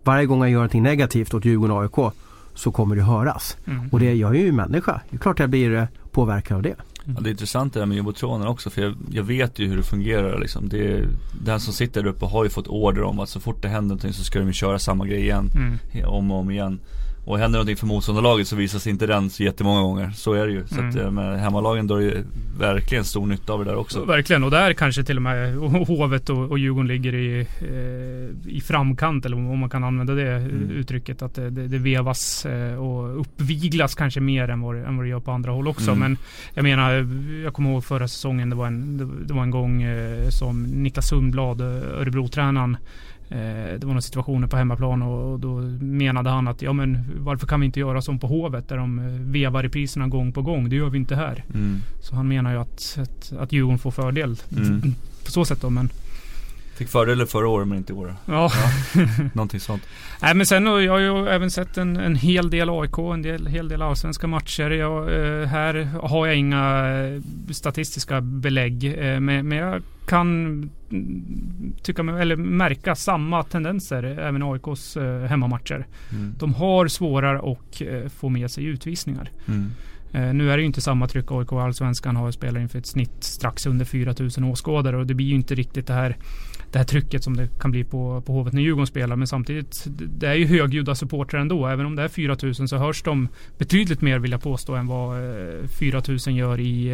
varje gång jag gör någonting negativt åt Djurgården och AIK så kommer det höras. Mm. Och det, jag är ju människa. Det är klart jag blir eh, påverkad av det. Ja, det är intressant det där med jumbotronen också för jag, jag, vet ju hur det fungerar liksom. Det, den som sitter där uppe har ju fått order om att så fort det händer någonting så ska de köra samma grej igen. Mm. Om och om igen. Och händer någonting för motståndarlaget så visas inte den så jättemånga gånger. Så är det ju. Så mm. att eh, med hemmalagen drar ju verkligen stor nytta av det där också. Verkligen, och där kanske till och med Hovet och, och Djurgården ligger i, eh, i framkant, eller om man kan använda det mm. uttrycket. Att det, det, det vevas eh, och uppviglas kanske mer än vad, än vad det gör på andra håll också. Mm. Men jag menar, jag kommer ihåg förra säsongen, det var en, det, det var en gång eh, som Niklas Sundblad, eh, Örebro-tränaren, det var några situationer på hemmaplan och då menade han att ja men varför kan vi inte göra som på Hovet där de eh, vevar i priserna gång på gång. Det gör vi inte här. Mm. Så han menar ju att, att, att Djurgården får fördel mm. på så sätt då. Men Fick fördelar förra året men inte i år. Ja. ja. Någonting sånt. Nej men sen jag har ju även sett en, en hel del AIK, en del, hel del allsvenska matcher. Jag, eh, här har jag inga eh, statistiska belägg. Eh, men, men jag kan tycka, eller märka samma tendenser även i AIKs eh, hemmamatcher. Mm. De har svårare att eh, få med sig utvisningar. Mm. Eh, nu är det ju inte samma tryck. AIK Allsvenskan har spelar inför ett snitt strax under 4000 åskådare och det blir ju inte riktigt det här det här trycket som det kan bli på, på Hovet när Djurgården spelar. Men samtidigt, det är ju högljudda supportrar ändå. Även om det är 4000 så hörs de betydligt mer vill jag påstå än vad 4000 gör i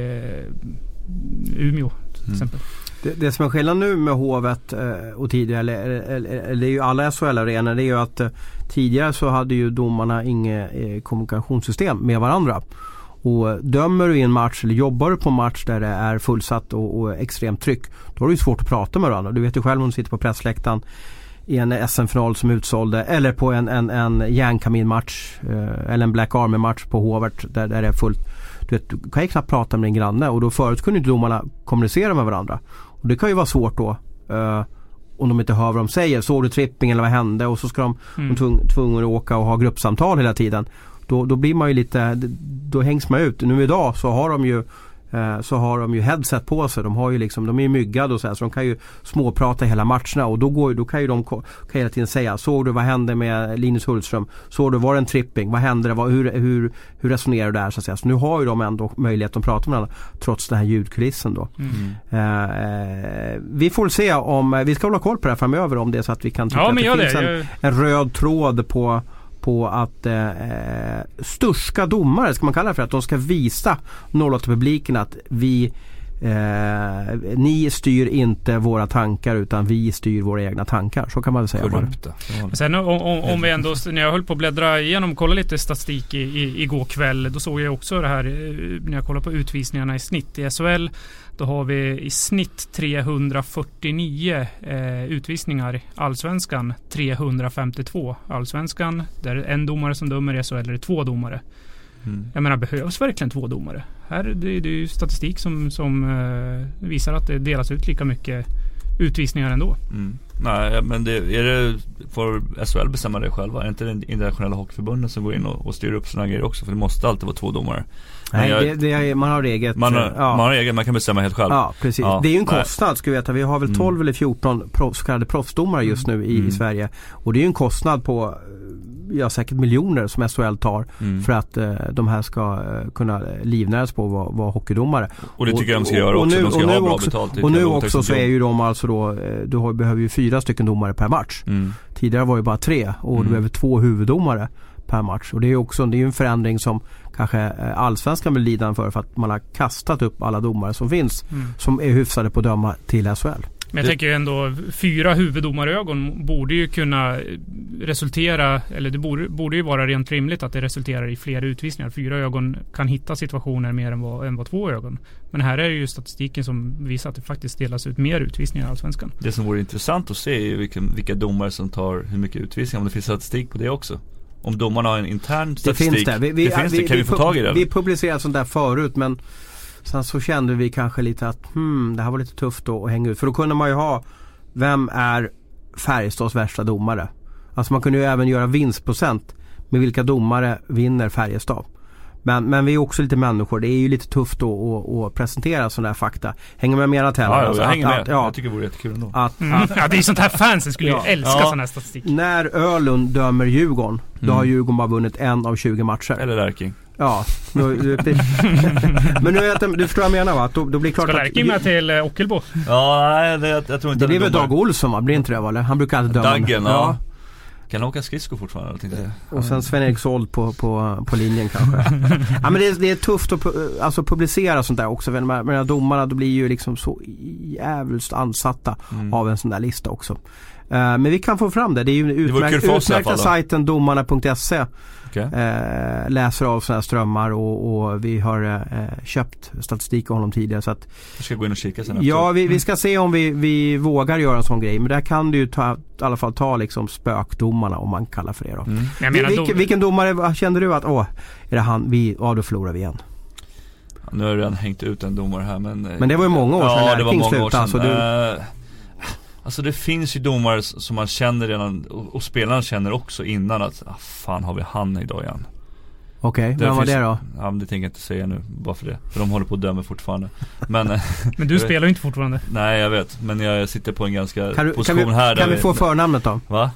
Umeå till mm. exempel. Det, det som är skillnad nu med Hovet eh, och tidigare, eller, eller, eller det är ju alla SHL-arenor, det är ju att eh, tidigare så hade ju domarna inget eh, kommunikationssystem med varandra. Och dömer du i en match eller jobbar du på en match där det är fullsatt och, och extremt tryck. Då har du svårt att prata med varandra. Du vet ju själv om du sitter på pressläktaren i en SM-final som utsålde eller på en, en, en järnkaminmatch eh, eller en Black Army-match på Hovert där, där det är fullt du, vet, du kan ju knappt prata med din granne och då förut kunde inte domarna kommunicera med varandra. Och det kan ju vara svårt då. Uh, om de inte hör vad de säger. Såg du tripping eller vad hände? Och så ska de, mm. de tvungna att åka och ha gruppsamtal hela tiden. Då, då blir man ju lite, då hängs man ut. Nu idag så har de ju Eh, så har de ju headset på sig. De, har ju liksom, de är ju myggade och så, här, så de kan ju småprata hela matcherna och då, går, då kan ju de kan hela tiden säga Såg du vad hände med Linus Hultström? Såg du, var det en tripping? Vad hände? Vad, hur, hur, hur resonerar du där? Så, att säga. så nu har ju de ändå möjlighet att prata med varandra trots den här ljudkulissen då. Mm. Eh, vi får se om, vi ska hålla koll på det här framöver om det är så att vi kan tycka ja, att det finns det. En, en röd tråd på på att eh, sturska domare, ska man kalla det för, att de ska visa 08-publiken att vi Eh, ni styr inte våra tankar utan vi styr våra egna tankar. Så kan man väl säga. Korrupta. Sen om, om, om, vi ändå, när jag höll på att bläddra igenom och kolla lite statistik i, i, igår kväll. Då såg jag också det här eh, när jag kollade på utvisningarna i snitt i SHL. Då har vi i snitt 349 eh, utvisningar. Allsvenskan 352. Allsvenskan, där är en domare som dömer. I SHL det två domare. Mm. Jag menar, behövs verkligen två domare? Här, det, det är ju statistik som, som eh, visar att det delas ut lika mycket utvisningar ändå. Mm. Nej, men det, är det, får SHL bestämma det själva? Är det inte det internationella hockeyförbundet som går in och, och styr upp sådana grejer också? För det måste alltid vara två domare. Nej, jag, det, det är, man har eget. Man har, ja. man har eget, man kan bestämma helt själv. Ja, precis. Ja, det är ju en kostnad ska vi veta. Vi har väl 12 mm. eller 14 proff, så kallade proffsdomare just nu i, mm. i Sverige. Och det är ju en kostnad på ja, säkert miljoner som SHL tar mm. för att eh, de här ska eh, kunna livnäras på att vara, vara hockeydomare. Och det tycker jag de ska göra också. Nu, de ska ha bra också, betalt. Och nu också så är ju de alltså då, eh, du har, behöver ju fyra stycken domare per match. Mm. Tidigare var det bara tre och mm. du behöver två huvuddomare per match. Och det är också det är en förändring som kanske eh, allsvenskan blir lidande för för att man har kastat upp alla domare som finns mm. som är hyfsade på att döma till SHL. Men jag det... tänker ändå, fyra huvuddomarögon borde ju kunna resultera, eller det borde, borde ju vara rent rimligt att det resulterar i fler utvisningar. Fyra ögon kan hitta situationer mer än vad, än vad två ögon. Men här är det ju statistiken som visar att det faktiskt delas ut mer utvisningar i Allsvenskan. Det som vore intressant att se är ju vilka, vilka domare som tar hur mycket utvisningar, om det finns statistik på det också. Om domarna har en intern statistik. Det finns det. Vi, vi, det finns vi, det. Kan vi, få tag i det? Vi publicerade sånt där förut men Sen så kände vi kanske lite att hmm, det här var lite tufft då att hänga ut. För då kunde man ju ha Vem är Färjestads värsta domare? Alltså man kunde ju även göra vinstprocent med vilka domare vinner Färjestad. Men, men vi är också lite människor. Det är ju lite tufft då att, att presentera sådana här fakta. Hänger med med Tella? Ja, alltså, jag hänger med. ja, jag tycker det vore jättekul ändå. Att, mm. att, ja, det är sånt här fansen skulle ja. ju älska ja. sån här statistik. När Ölund dömer Djurgården, då mm. har Djurgården bara vunnit en av 20 matcher. Eller Lärking. Ja, nu, men nu vet jag, du förstår vad jag menar va? Då, då blir klart Ska Lärking med till eh, Ockelbo? Ja, nej det, jag, jag tror inte Det blir väl Dag Olsson va? Blir inte det va? Han brukar alltid döma. Daggen, ja. Kan han åka skridskor fortfarande? Tänkte jag. Och sen Sven-Erik Sold på, på, på linjen kanske. ja men det är, det är tufft att alltså, publicera sånt där också. Men de här domarna då blir ju liksom så jävligt ansatta mm. av en sån där lista också. Uh, men vi kan få fram det. Det är ju utmärkt, utmärkta sajten domarna.se Okay. Eh, läser av sådana här strömmar och, och vi har eh, köpt statistik av honom tidigare. Så att, jag ska gå in och kika sen Ja, vi, vi, ska se om vi, vi vågar göra en sån grej. Men där kan du ju ta, i alla fall ta liksom spökdomarna om man kallar för det då. Mm. Vil, vilken, vilken domare kände du att, åh, är det han, vi, ja då förlorar vi igen. nu har du redan hängt ut en domare här men Men det var ju många år sedan ja, det var många år sedan. Alltså, du... Alltså det finns ju domare som man känner redan och, och spelarna känner också innan att ah, fan har vi han idag igen. Okej, okay, vem var det då? Ja det tänker jag inte säga nu, bara för det. För de håller på att döma fortfarande. Men, eh, men du spelar ju inte fortfarande. Nej jag vet, men jag sitter på en ganska kan du, position kan vi, här Kan vi, vi få förnamnet då? Va?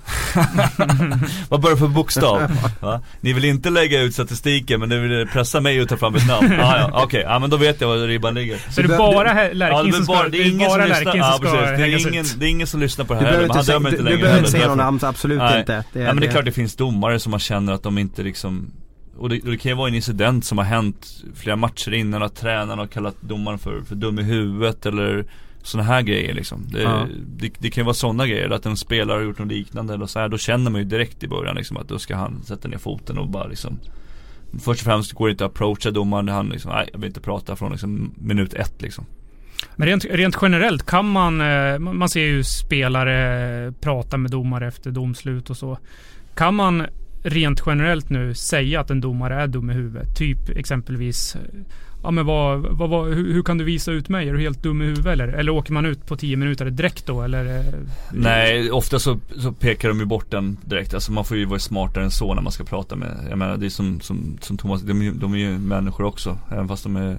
Vad börjar för bokstav? Va? Ni vill inte lägga ut statistiken men ni vill pressa mig att ta fram ett namn? Ah, ja, okej, okay. ja men då vet jag var ribban ligger. Så det är bara Lärking som ska, det är ingen som lyssnar, ja, precis. Det är, ingen, det är ingen som lyssnar på det här heller, han dömer inte längre Du behöver inte säga någon namn, absolut inte. Ja, men det är klart det finns domare som man känner att de inte liksom och det, det, kan ju vara en incident som har hänt flera matcher innan att tränaren har kallat domaren för, för dum i huvudet eller sådana här grejer liksom. Det, ja. det, det kan ju vara sådana grejer, att en spelare har gjort något liknande eller så här. Då känner man ju direkt i början liksom att då ska han sätta ner foten och bara liksom Först och främst går det inte att approacha domaren, han liksom, nej jag vill inte prata från liksom minut ett liksom. Men rent, rent, generellt kan man, eh, man ser ju spelare prata med domare efter domslut och så. Kan man rent generellt nu säga att en domare är dum i huvudet? Typ exempelvis Ja men vad, vad, vad hur, hur, kan du visa ut mig? Är du helt dum i huvudet eller? Eller åker man ut på 10 minuter direkt då eller? Eh? Nej, ofta så, så pekar de ju bort den direkt. Alltså man får ju vara smartare än så när man ska prata med. Jag menar det är som, som, som Thomas, de, de är ju människor också. Även fast de är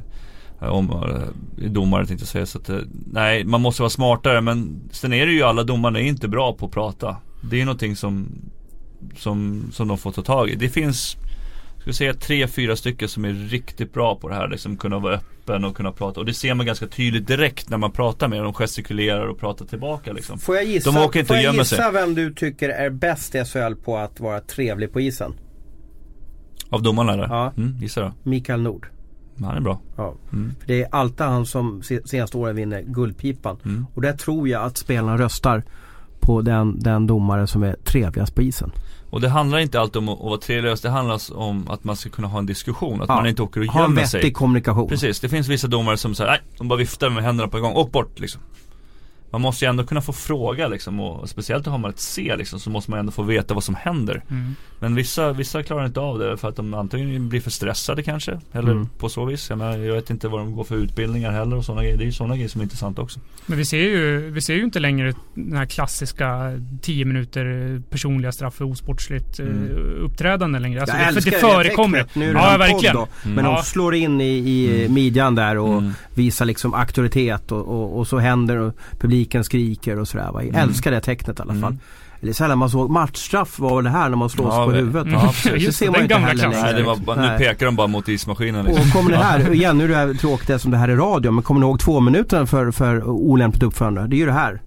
eh, om, eh, domare tänkte jag säga. Så att, nej, man måste vara smartare. Men sen är det ju alla domare är inte bra på att prata. Det är någonting som, som, som de får ta tag i. Det finns ska säga tre, fyra stycken som är riktigt bra på det här. Liksom kunna vara öppen och kunna prata. Och det ser man ganska tydligt direkt när man pratar med dem. De gestikulerar och pratar tillbaka liksom. Får jag gissa, De åker inte får jag gissa sig. vem du tycker är bäst i SHL på att vara trevlig på isen? Av domarna eller? Ja. Mm, gissa då. Mikael Nord. Han är bra. Ja. Mm. För det är alltid han som senaste åren vinner Guldpipan. Mm. Och där tror jag att spelarna röstar på den, den domare som är trevligast på isen. Och det handlar inte alltid om att vara trevligast, det handlar om att man ska kunna ha en diskussion. Att ja. man inte åker och gömmer sig. Ha en vettig kommunikation. Precis, det finns vissa domare som säger nej, de bara viftar med händerna på en gång, åk bort liksom man måste ju ändå kunna få fråga liksom och speciellt har man ett C liksom så måste man ändå få veta vad som händer. Mm. Men vissa, vissa klarar inte av det för att de antingen blir för stressade kanske eller mm. på så vis. Jag, menar, jag vet inte vad de går för utbildningar heller och sådana grejer. Det är ju sådana grejer som är intressant också. Men vi ser ju, vi ser ju inte längre den här klassiska 10 minuter personliga straff för osportsligt eh, mm. uppträdande längre. Alltså, jag det, för det förekommer. Nu är det ja, verkligen. Då, men ja. de slår in i, i mm. midjan där och mm. visar liksom auktoritet och, och, och så händer och publiken skriker och sådär. Jag mm. älskar det tecknet i alla fall. Mm. Eller sällan man såg matchstraff var det här när man slås ja, på huvudet. Ja, det ser man inte heller längre. Nej, det var, bara, nu pekar de bara mot ismaskinen. Liksom. Och kommer ni här, igen nu är det tråkigt som det här är radio, men kommer ni ihåg två minuter för, för olämpligt uppförande? Det är ju det här.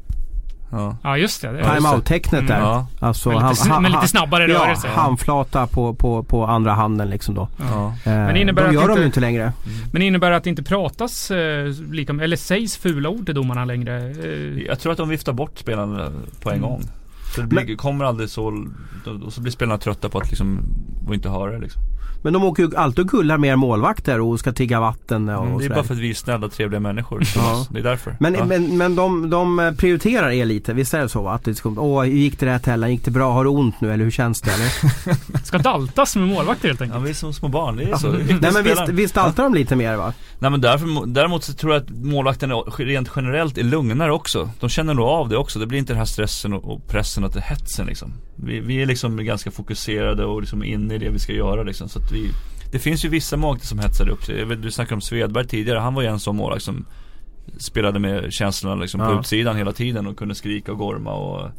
Ja. ja just det. det Time-out-tecknet där. Mm. Alltså, med, lite, han, med lite snabbare ja, rörelse. handflata på, på, på andra handen liksom då. Ja. Eh, men innebär de gör att de ju inte längre. Mm. Men innebär det att det inte pratas eh, lika, eller sägs fula ord till domarna längre? Eh. Jag tror att de viftar bort spelarna på en mm. gång. Så det blir, men, kommer aldrig så, och så blir spelarna trötta på att liksom, och inte höra det liksom. Men de åker ju alltid och gullar med målvakter och ska tigga vatten och, mm, Det är bara för att vi är snälla trevliga människor. ja. Det är därför. Men, ja. men, men de, de prioriterar er lite, visst är det så? Att det ska, åh, hur gick det där Tellan? Gick det bra? Har du ont nu eller hur känns det? Eller? ska daltas med målvakter helt enkelt? Ja, vi är som små barn. Det är så. Nej men visst, visst daltar de lite mer va? Nej men därför, däremot så tror jag att målvakterna rent generellt är lugnare också. De känner nog av det också. Det blir inte den här stressen och pressen och hetsen liksom. Vi, vi är liksom ganska fokuserade och liksom inne i det vi ska göra liksom. Så att vi det finns ju vissa målvakter som hetsar upp sig. Du snackade om Svedberg tidigare. Han var ju en sån målvakt som spelade med känslorna liksom ja. på utsidan hela tiden och kunde skrika och gorma och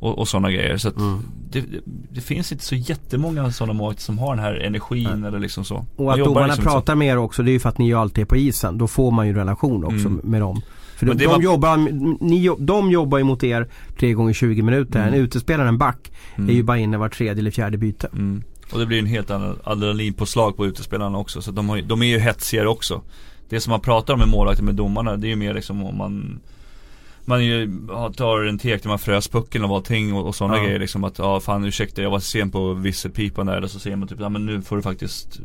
och, och sådana grejer. Så att mm. det, det, det, finns inte så jättemånga sådana målvakter som har den här energin Nej. eller liksom så. Och att domarna liksom pratar så. med er också det är ju för att ni ju alltid är på isen. Då får man ju relation också mm. med dem. För de, de, var... jobbar, ni, de jobbar ju mot er tre gånger 20 minuter. Mm. En utespelare, en back, mm. är ju bara inne var tredje eller fjärde byte. Mm. Och det blir en helt annan adrenalinpåslag på utespelarna också. Så de, har, de är ju hetsigare också. Det som man pratar om med målvakter med domarna, det är ju mer liksom om man man ju, tar en tek där man frös pucken och allting och, och sådana ja. grejer liksom att ja fan ursäkta jag var sen på visselpipan där eller så ser man typ ja men nu får du faktiskt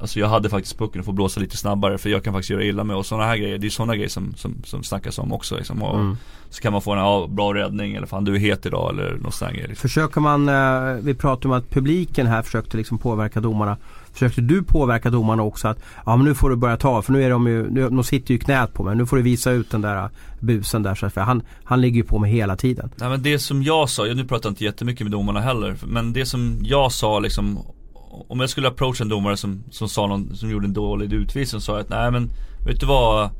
Alltså jag hade faktiskt pucken och får blåsa lite snabbare för jag kan faktiskt göra illa med och sådana här grejer Det är sådana grejer som, som, som snackas om också liksom och mm. Så kan man få en ja, bra räddning eller fan du är het idag eller något sånt grejer liksom. Försöker man, eh, vi pratar om att publiken här försökte liksom påverka domarna Försökte du påverka domarna också att ja men nu får du börja ta för nu är de ju, de sitter ju i knät på mig. Nu får du visa ut den där äh, busen där. Så för han, han ligger ju på mig hela tiden. Nej men det som jag sa, nu pratar jag inte jättemycket med domarna heller. Men det som jag sa liksom om jag skulle approacha en domare som, som sa någon, som gjorde en dålig utvisning sa jag att nej men vet du vad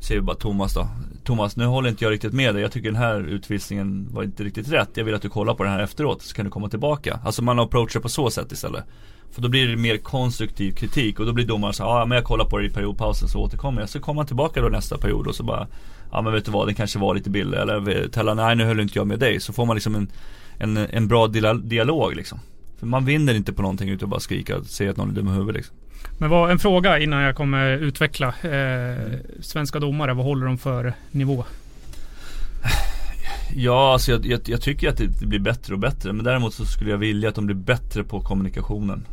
Säger vi bara Thomas då Thomas nu håller inte jag riktigt med dig Jag tycker den här utvisningen var inte riktigt rätt Jag vill att du kollar på den här efteråt så kan du komma tillbaka Alltså man approachar på så sätt istället för då blir det mer konstruktiv kritik och då blir domaren så ja men jag kollar på det i periodpausen så återkommer jag. Så kommer man tillbaka då nästa period och så bara Ja men vet du vad, den kanske var lite billig eller Tella, nej nu höll inte jag med dig. Så får man liksom en, en, en bra dialog liksom. För man vinner inte på någonting utan bara skrika och säga att någon är dum i huvudet liksom. Men vad, en fråga innan jag kommer utveckla. Eh, svenska domare, vad håller de för nivå? Ja, alltså jag, jag, jag, tycker att det blir bättre och bättre. Men däremot så skulle jag vilja att de blir bättre på kommunikationen.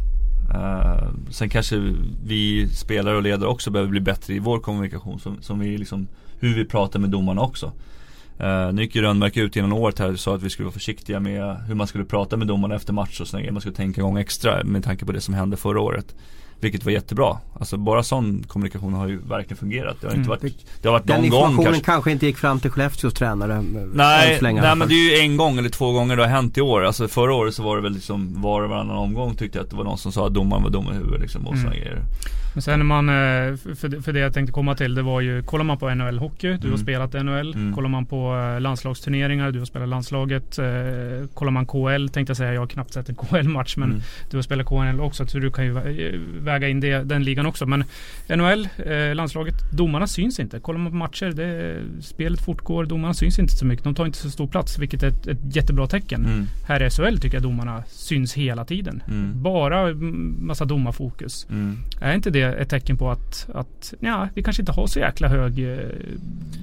Uh, sen kanske vi spelare och ledare också behöver bli bättre i vår kommunikation. Som, som vi liksom, hur vi pratar med domarna också. Uh, nu gick ju Rönnmark ut innan året här och sa att vi skulle vara försiktiga med hur man skulle prata med domarna efter match och sådär. Man skulle tänka en gång extra med tanke på det som hände förra året. Vilket var jättebra. Alltså bara sån kommunikation har ju verkligen fungerat. Det har inte mm. varit, det har varit Den någon gång kanske. Den kanske inte gick fram till Skellefteås tränare. Eh, nej, nej men det är ju en gång eller två gånger det har hänt i år. Alltså förra året så var det väl liksom var och varannan omgång tyckte jag att det var någon som sa att domaren var dum i huvudet liksom och mm. grejer. Men sen när man, eh, för, för det jag tänkte komma till, det var ju, kollar man på NHL Hockey, du mm. har spelat NHL. Mm. Kollar man på eh, landslagsturneringar, du har spelat landslaget. Kollar man KL, tänkte jag säga, jag har knappt sett en KL-match, men mm. du har spelat KNL också, så du kan ju väga in det, den ligan också. Men NHL, landslaget, domarna syns inte. Kollar man på matcher, det, spelet fortgår, domarna syns inte så mycket. De tar inte så stor plats, vilket är ett, ett jättebra tecken. Mm. Här i SHL tycker jag domarna syns hela tiden. Mm. Bara massa domarfokus. Mm. Är inte det ett tecken på att, att ja, vi kanske inte har så jäkla hög eh,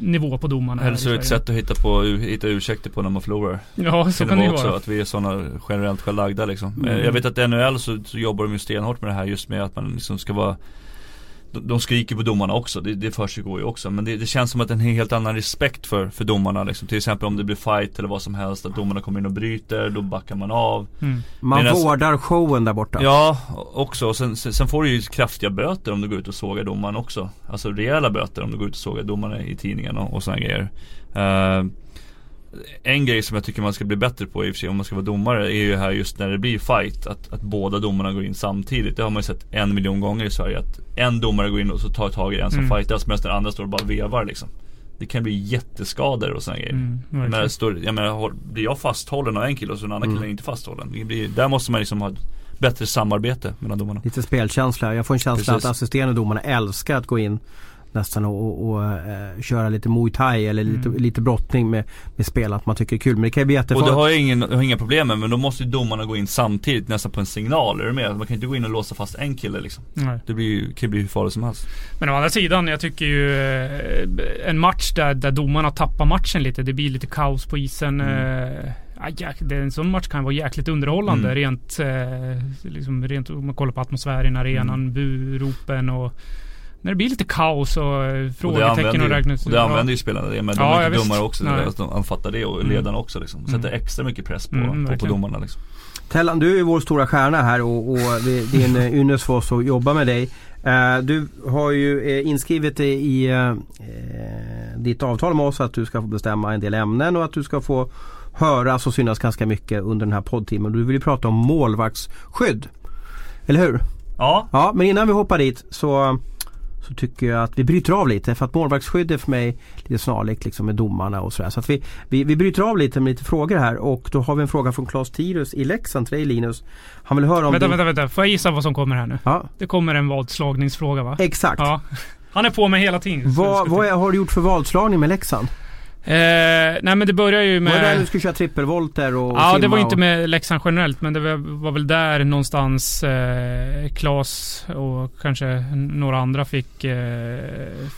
nivå på domarna. Eller så är det ett sätt att hitta, på, hitta ursäkter på när man förlorar. Ja, så kan det också, vara. Att vi är sådana generellt självlagda liksom. Mm. Jag vet att i NHL så, så jobbar de ju stenhårt med det här just med att man liksom ska vara de skriker på domarna också, det, det försiggår ju också. Men det, det, känns som att det är en helt annan respekt för, för domarna. Liksom. Till exempel om det blir fight eller vad som helst, att domarna kommer in och bryter, då backar man av. Mm. Man Medan, vårdar showen där borta. Ja, också. Och sen, sen, sen, får du ju kraftiga böter om du går ut och sågar domaren också. Alltså rejäla böter om du går ut och sågar domarna i tidningen och, och sådana grejer. Uh, en grej som jag tycker man ska bli bättre på i och för sig om man ska vara domare är ju här just när det blir fight att, att båda domarna går in samtidigt. Det har man ju sett en miljon gånger i Sverige att en domare går in och så tar tag i en som mm. fightas medan den andra står och bara vevar liksom. Det kan bli jätteskador och sådana grejer. Mm, men står, jag menar, blir jag fasthållen av en kille och så en annan mm. kille är inte fasthållen. Det blir, där måste man liksom ha bättre samarbete mellan domarna. Lite spelkänsla. Jag får en känsla Precis. att assisterande domarna älskar att gå in nästan och, och uh, köra lite muay thai eller lite, mm. lite brottning med, med spel att man tycker det är kul. Men det kan ju bli jättefarligt. Och det har jag, ingen, jag har inga problem med men då måste ju domarna gå in samtidigt nästan på en signal. Är du med? Man kan inte gå in och låsa fast en kille liksom. Nej. Det blir ju, kan ju bli hur farligt som helst. Men å andra sidan, jag tycker ju eh, en match där, där domarna tappar matchen lite. Det blir lite kaos på isen. Mm. Eh, en sån match kan vara jäkligt underhållande mm. rent, eh, liksom, rent om man kollar på atmosfären i arenan, mm. buropen och när det blir lite kaos och eh, frågetecken och, räknas Och det använder ju spelarna det. Men de ja, är inte domare också. Nej. Att de fattar det och mm. ledarna också liksom. Sätter mm. extra mycket press på, mm, på, på domarna liksom. Tellan, du är vår stora stjärna här och, och det är en eh, ynnest för oss att jobba med dig. Uh, du har ju uh, inskrivet i ditt avtal med oss att du ska få bestämma en del ämnen och att du ska få höras och synas ganska mycket under den här poddtimmen. Du vill ju prata om målvaktsskydd. Eller hur? Ja. Ja, men innan vi hoppar dit så så tycker jag att vi bryter av lite för att målvaktsskydd är för mig lite snarlikt liksom med domarna och sådär. Så att vi, vi, vi bryter av lite med lite frågor här och då har vi en fråga från Claes Tirus i Leksand till dig Linus. Han vill höra om... Vänta, din... vänta, vänta. Får jag gissa vad som kommer här nu? Ja. Det kommer en vadslagningsfråga va? Exakt. Ja. Han är på mig hela tiden. Vad, vad har du gjort för vadslagning med Leksand? Eh, nej men det börjar ju med... Var det där du skulle köra trippelvolter och Ja, det var inte med Leksand generellt men det var, var väl där någonstans eh, Klas och kanske några andra fick, eh,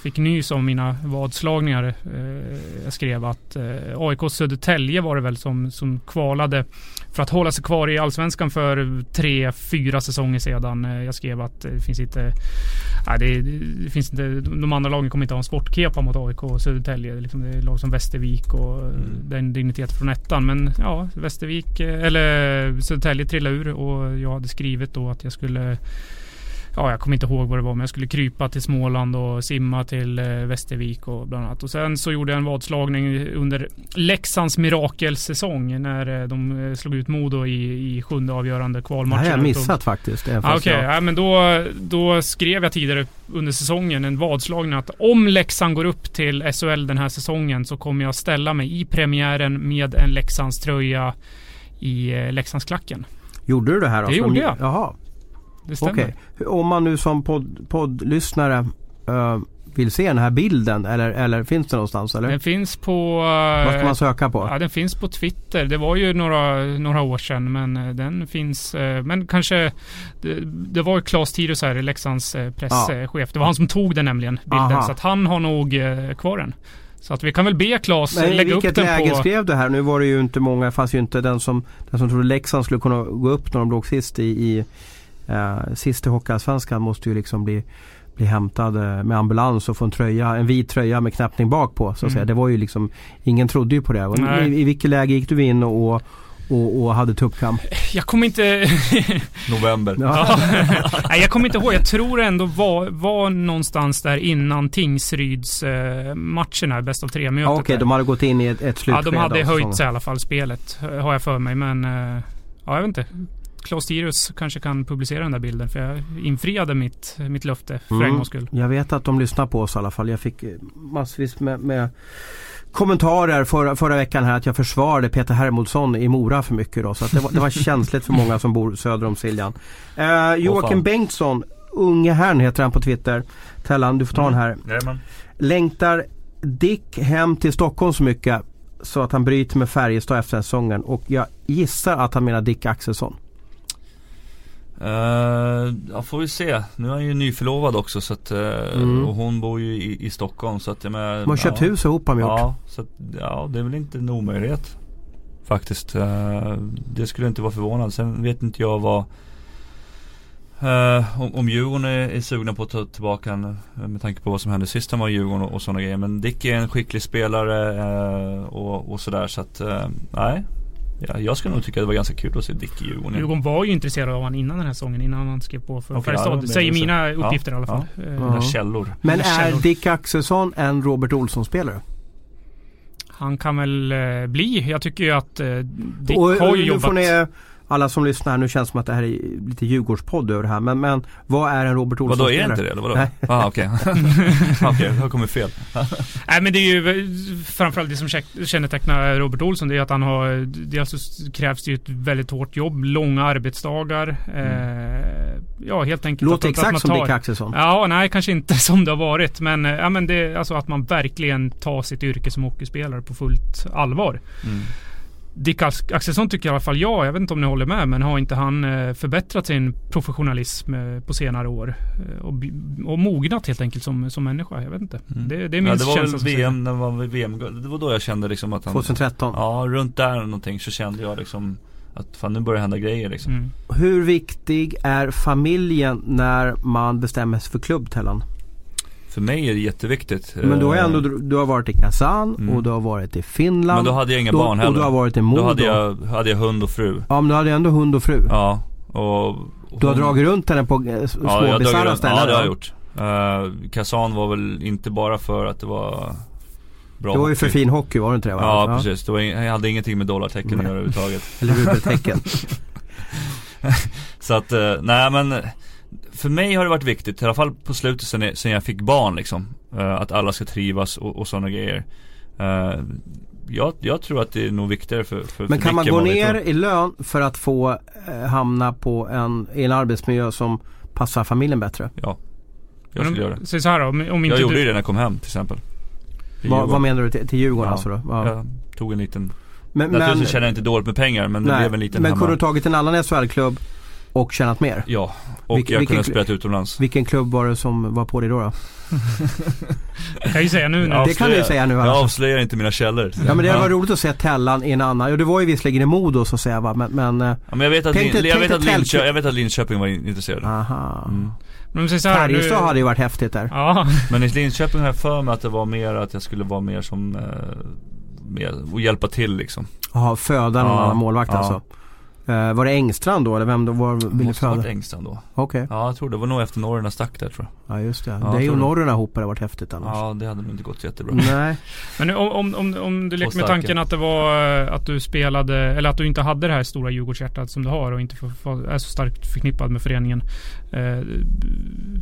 fick nys om mina vadslagningar. Eh, jag skrev att eh, AIK Södertälje var det väl som, som kvalade för att hålla sig kvar i Allsvenskan för tre, fyra säsonger sedan. Eh, jag skrev att det finns inte... Nej, det, det finns inte... De andra lagen kommer inte ha en sportkepa mot AIK och Södertälje. Liksom det är lag som Västervik och mm. den digniteten från ettan. Men ja, Västervik eh, eller Södertälje trillade ur och jag hade skrivit då att jag skulle ja, jag kommer inte ihåg vad det var, men jag skulle krypa till Småland och simma till eh, Västervik och bland annat. Och sen så gjorde jag en vadslagning under Leksands mirakelsäsong när eh, de eh, slog ut Modo i, i sjunde avgörande kvalmatchen. Det har jag missat faktiskt. Ah, Okej, okay. ja, men då, då skrev jag tidigare under säsongen en vadslagning att om Leksand går upp till SHL den här säsongen så kommer jag ställa mig i premiären med en Leksands tröja i Leksandsklacken. Gjorde du det här? Då? Det gjorde jag. Jaha det stämmer. Okay. Om man nu som podd, poddlyssnare uh, vill se den här bilden eller, eller finns det någonstans? Eller? Den finns på... Vad ska man söka på? Ja, den finns på Twitter. Det var ju några, några år sedan men eh, den finns... Eh, men kanske... Det, det var Claes Tirus här, Leksands presschef. Ja. Det var han som tog den nämligen, bilden. Aha. Så att han har nog kvar den. Så att vi kan väl be Claes lägga upp den på... vilket läge skrev du här? Nu var det ju inte många, fanns ju inte den som, den som trodde Leksand skulle kunna gå upp när de låg sist i, i Uh, sist i Hockeyallsvenskan måste ju liksom bli bli hämtad med ambulans och få en tröja, en vit tröja med knäppning bak på. Så att mm. säga. Det var ju liksom, ingen trodde ju på det. I, I vilket läge gick du in och och, och hade tuppkamp? Jag kommer inte... November. Ja. Nej, jag kommer inte ihåg. Jag tror ändå var, var någonstans där innan Tingsryds eh, matcherna, bäst av tre mötet. Ja, Okej, okay, de hade gått in i ett, ett slutskede. Ja, de hade höjt sig i alla fall, spelet. Har jag för mig. Men, eh, ja, jag vet inte. Klas Tirius kanske kan publicera den där bilden för jag infriade mitt, mitt löfte för mm. en gångs skull. Jag vet att de lyssnar på oss i alla fall. Jag fick massvis med, med kommentarer förra, förra veckan här att jag försvarade Peter Hermodsson i Mora för mycket då. Så det var, det, var, känsligt för många som bor söder om Siljan. Eh, Joakim oh, Bengtsson, unge herrn heter han på Twitter. Tellan, du får ta mm. den här. Jajamän. Längtar Dick hem till Stockholm så mycket så att han bryter med Färjestad efter säsongen. Och jag gissar att han menar Dick Axelsson. Uh, ja får vi se. Nu är han ju nyförlovad också så att, uh, mm. och hon bor ju i, i Stockholm så att jag med, De har köpt hus ihop har de gjort. Ja, så att, ja det är väl inte en omöjlighet. Faktiskt. Uh, det skulle inte vara förvånad. Sen vet inte jag vad Uh, om, om Djurgården är, är sugna på att ta tillbaka en, med tanke på vad som hände sist han var i Djurgården och, och sådana grejer. Men Dick är en skicklig spelare uh, och, och sådär så att uh, nej. Ja, jag skulle nog tycka det var ganska kul att se Dick i Djurgården. Djurgården var ju intresserad av honom innan den här säsongen, innan han skrev på för okay, Färjestad. Ja, säger mina uppgifter ja, i alla fall. Ja, ja. källor. Men är Dick Axelsson en Robert Olsson-spelare? Han kan väl eh, bli. Jag tycker ju att eh, Dick och, har ju jobbat alla som lyssnar, nu känns det som att det här är lite Djurgårdspodd över det här. Men, men vad är en Robert Olsson Vadå, är det inte det? Eller vadå? Nej. Ah, okej. okej, jag har kommit fel. Nej men det är ju framförallt det som kännetecknar Robert Olsson. Det är att han har, det alltså krävs det ju ett väldigt hårt jobb, långa arbetsdagar. Mm. Eh, ja helt enkelt. Låter exakt att man tar, som Dick Axelsson. Ja, nej kanske inte som det har varit. Men, ja, men det, alltså att man verkligen tar sitt yrke som hockeyspelare på fullt allvar. Mm. Dick Axelsson tycker i alla fall jag, jag vet inte om ni håller med, men har inte han eh, förbättrat sin professionalism eh, på senare år? Eh, och, och mognat helt enkelt som, som människa, jag vet inte. Mm. Det, det är min ja, det var känsla. VM, det var VM, det var då jag kände liksom att han 2013? Ja, runt där någonting så kände jag liksom att fan nu börjar hända grejer liksom. Mm. Hur viktig är familjen när man bestämmer sig för klubb Tellan? För mig är det jätteviktigt. Men då har ändå, du har varit i Kazan mm. och du har varit i Finland. Men då hade jag inga då, barn heller. Och du har varit i Modo. Då hade jag, hade jag hund och fru. Ja men du hade ändå hund och fru. Ja. Och, och du har dragit runt henne på eh, små ja, bisarra ställen? Ja det har jag gjort. Uh, Kazan var väl inte bara för att det var bra Det var ju för fin hockey var det inte det? Va? Ja, ja. precis. Det var, jag hade ingenting med dollartecken att göra överhuvudtaget. Eller rubeltecken. så att, uh, nej men för mig har det varit viktigt, i alla fall på slutet sen jag, sen jag fick barn liksom. Uh, att alla ska trivas och, och sådana grejer. Uh, jag, jag, tror att det är nog viktigare för, för Men kan man gå ner i lön för att få eh, hamna på en, i en arbetsmiljö som passar familjen bättre? Ja. Jag skulle göra det. Så, så här då, om, om inte jag gjorde du... det när jag kom hem till exempel. Va, vad menar du till, till Djurgården ja, alltså då? Ja. Jag tog en liten men, Naturligtvis känner jag inte dåligt med pengar men det nej, blev en liten Men kunde du tagit en annan SHL-klubb och tjänat mer? Ja, och Vilke, jag kunde ha spelat utomlands. Vilken klubb var det som var på dig då? då? det kan ju säga nu. Det kan du säga nu. Jag alltså. avslöjar inte mina källor. Ja men det var roligt att se Tellan i en annan. Ja det var ju visserligen i Modo så att säga va. Men, men, ja, men jag vet att, tänkte, Lin, jag, vet att Linköping, jag vet att Linköping var intresserad. Aha. Mm. Men Färjestad hade ju varit häftigt där. Ja. Men i Linköping har jag för mig att det var mer att jag skulle vara mer som eh, med, och hjälpa till liksom. Jaha, föda någon ja, annan målvakt ja. alltså. Uh, var det Engstrand då eller vem då var, ville Måste föda? varit Engstrand då. Okej. Okay. Ja jag tror det var nog efter norrarna stack där tror jag. Ja just det. Ja, det och norrarna ihop hade varit häftigt annars. Ja det hade nog inte gått jättebra. Nej. Men om, om, om du leker med tanken att det var eh, att du spelade, eller att du inte hade det här stora Djurgårdshjärtat som du har och inte för, för, är så starkt förknippad med föreningen. Eh,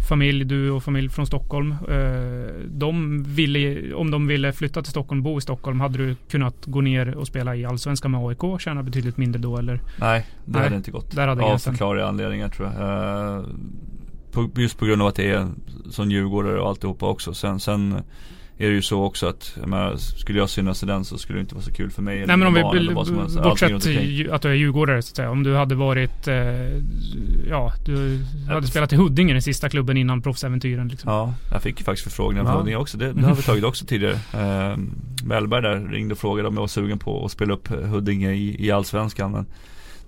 familj, du och familj från Stockholm. Eh, de ville, om de ville flytta till Stockholm, bo i Stockholm, hade du kunnat gå ner och spela i Allsvenskan med AIK, tjäna betydligt mindre då eller? Nej, det Nej, hade inte gått. Där hade Av förklarliga anledningar tror jag. Uh, på, just på grund av att det är som djurgårdare och alltihopa också. Sen, sen är det ju så också att, jag menar, skulle jag synas i den så skulle det inte vara så kul för mig. Nej men om vi, bortsett att du är djurgårdare så att säga. Om du hade varit, eh, ja, du hade spelat i Huddinge, den sista klubben innan proffsäventyren liksom. Ja, jag fick ju faktiskt förfrågningar från Huddinge också. Det, det, har vi tagit också tidigare. Eh, Mellberg där ringde och frågade om jag var sugen på att spela upp Huddinge i, i Allsvenskan. Men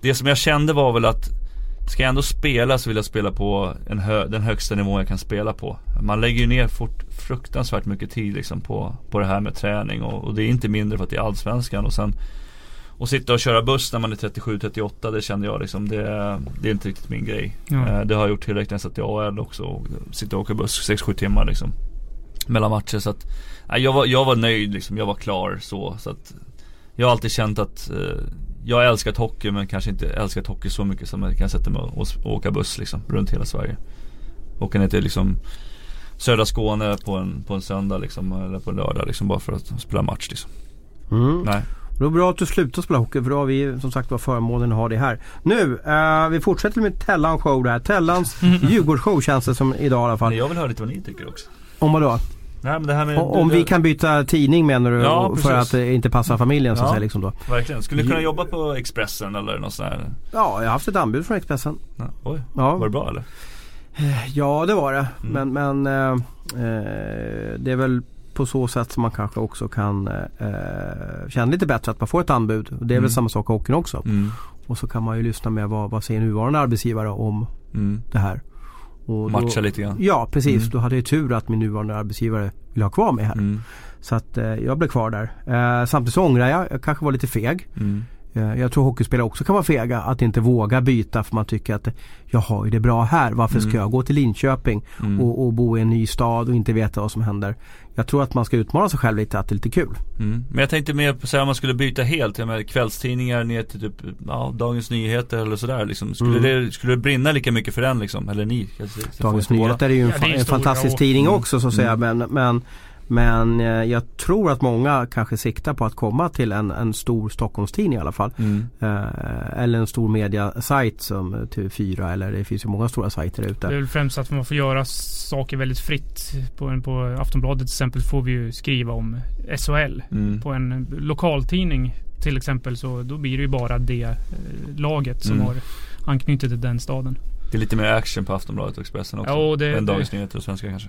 det som jag kände var väl att Ska jag ändå spela så vill jag spela på hö den högsta nivån jag kan spela på. Man lägger ju ner fort, fruktansvärt mycket tid liksom på, på det här med träning och, och det är inte mindre för att det är allsvenskan och sen och sitta och köra buss när man är 37-38 det kände jag liksom det, det är inte riktigt min grej. Ja. Eh, det har jag gjort tillräckligt när jag satt i AL också. Och sitta och åka buss 6-7 timmar liksom. Mellan matcher så att jag, var, jag var nöjd liksom. Jag var klar så. så att jag har alltid känt att eh, jag har älskat hockey men kanske inte älskat hockey så mycket som jag kan sätta mig och, och åka buss liksom runt hela Sverige. Åka ner till liksom södra Skåne på en, på en söndag liksom eller på en lördag liksom bara för att spela match liksom. Mm. Nej. Det var bra att du slutade spela hockey för då har vi som sagt var förmånen att ha det här. Nu, uh, vi fortsätter med Tellan show där. Tellans Djurgårdsshow känns det som idag i alla fall. Jag vill höra lite vad ni tycker också. Om vad då? Nej, med, om vi kan byta tidning menar du? Ja, för att det inte passar familjen så att säga liksom då. Verkligen. Skulle du kunna jobba på Expressen eller något sånt här? Ja, jag har haft ett anbud från Expressen. Ja, oj, ja. var det bra eller? Ja det var det. Mm. Men, men eh, eh, det är väl på så sätt som man kanske också kan eh, känna lite bättre att man får ett anbud. Det är mm. väl samma sak i hockeyn också. Mm. Och så kan man ju lyssna med vad, vad säger nuvarande arbetsgivare om mm. det här. Och Matcha lite grann. Ja precis. Mm. Då hade jag tur att min nuvarande arbetsgivare ville ha kvar mig här. Mm. Så att eh, jag blev kvar där. Eh, samtidigt så ångrar jag, jag kanske var lite feg. Mm. Eh, jag tror hockeyspelare också kan vara fega att inte våga byta för man tycker att jag har ju det bra här. Varför ska mm. jag gå till Linköping mm. och, och, bo i en ny stad och inte veta vad som händer. Jag tror att man ska utmana sig själv lite att det är lite kul. Mm. Men jag tänkte mer på så här, om man skulle byta helt. Menar, kvällstidningar ner till typ ja, Dagens Nyheter eller sådär. Liksom. Skulle, mm. det, skulle det brinna lika mycket för den liksom? Eller ni? Dagens Nyheter är ju en, ja, en fantastisk tidning också så att säga. Mm. Men, men men eh, jag tror att många kanske siktar på att komma till en, en stor Stockholmstidning i alla fall. Mm. Eh, eller en stor mediasajt som TV4 eller det finns ju många stora sajter ute. Det är väl främst att man får göra saker väldigt fritt. På, en, på Aftonbladet till exempel får vi ju skriva om SHL. Mm. På en lokaltidning till exempel så då blir det ju bara det eh, laget som mm. har anknytning till den staden. Det är lite mer action på Aftonbladet och Expressen också. Ja, det, än Dagens Nyheter och Svenska kanske.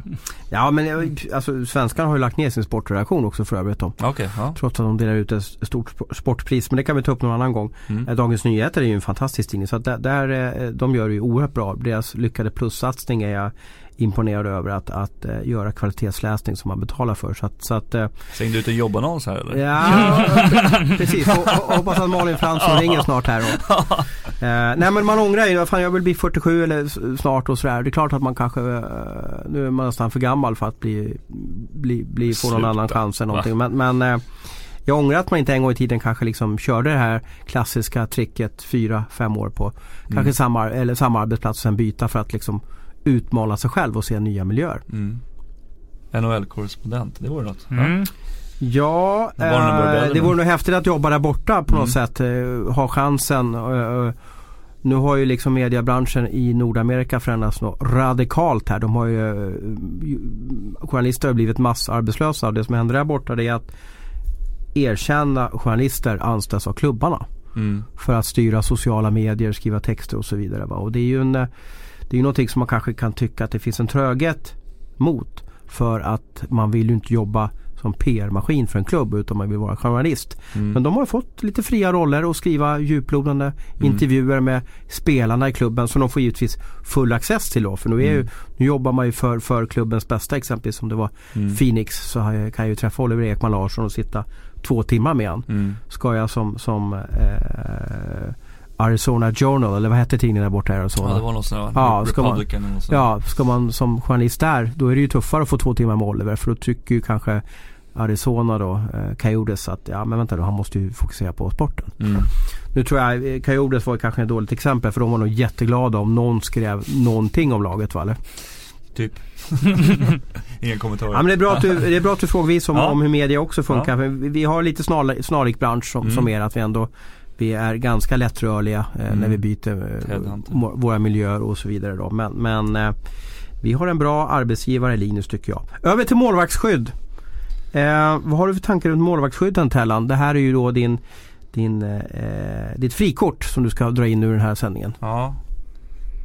Ja men alltså svenskarna har ju lagt ner sin sportredaktion också för övrigt då. Okay, ja. Trots att de delar ut ett stort sportpris. Men det kan vi ta upp någon annan gång. Mm. Eh, Dagens Nyheter är ju en fantastisk tidning. Så att där, där, eh, de gör det ju oerhört bra. Deras lyckade plussatsning är jag imponerad över att, att uh, göra kvalitetsläsning som man betalar för. Så att, så att, uh, Slängde du ut en jobbannons här eller? Ja, precis. Och, och, hoppas att Malin Fransson ringer snart här. Och, uh, nej men man ångrar ju, fan jag vill bli 47 eller snart och sådär. Det är klart att man kanske, nu är man nästan för gammal för att bli, bli, bli få någon annan chans eller någonting. Va? Men, men jag ångrar att man inte en gång i tiden kanske liksom körde det här klassiska tricket fyra, fem år på kanske mm. samma, eller samma arbetsplats och sen byta för att liksom utmana sig själv och se nya miljöer. Mm. NHL-korrespondent, det vore något. Mm. Ja, eh, det vore nog häftigt att jobba där borta på något mm. sätt. Eh, ha chansen. Eh, nu har ju liksom mediebranschen i Nordamerika förändrats något radikalt här. De har ju, eh, journalister har blivit massarbetslösa. Det som händer där borta det är att erkända journalister anställs av klubbarna. Mm. För att styra sociala medier, skriva texter och så vidare. Va? Och det är ju en eh, det är ju någonting som man kanske kan tycka att det finns en tröghet mot. För att man vill ju inte jobba som PR-maskin för en klubb utan man vill vara journalist. Mm. Men de har fått lite fria roller och skriva djuplodande mm. intervjuer med spelarna i klubben som de får givetvis full access till då. För nu, är mm. ju, nu jobbar man ju för, för klubbens bästa exempelvis om det var mm. Phoenix så kan jag ju träffa Oliver Ekman Larsson och sitta två timmar med honom. Mm. Ska jag som, som eh, Arizona Journal eller vad hette tidningen där borta i Arizona? Ja det var någon sån ja, ska man, Ja, ska man som journalist där då är det ju tuffare att få två timmar med Oliver för då tycker ju kanske Arizona då, eh, Coyotes att ja men vänta då han måste ju fokusera på sporten. Mm. Nu tror jag eh, Coyotes var kanske ett dåligt exempel för de var nog jätteglada om någon skrev någonting om laget va eller? Typ. Ingen kommentar. Ja, men det, är bra att du, det är bra att du frågar vis om, ja. om hur media också funkar. Ja. Vi, har lite snarlik bransch som, mm. som er att vi ändå vi är ganska lättrörliga eh, mm. när vi byter eh, våra miljöer och så vidare. Då. Men, men eh, vi har en bra arbetsgivare Linus tycker jag. Över till målvaktsskydd. Eh, vad har du för tankar runt målvaktsskydden Tellan? Det här är ju då din, din, eh, ditt frikort som du ska dra in ur den här sändningen. Ja.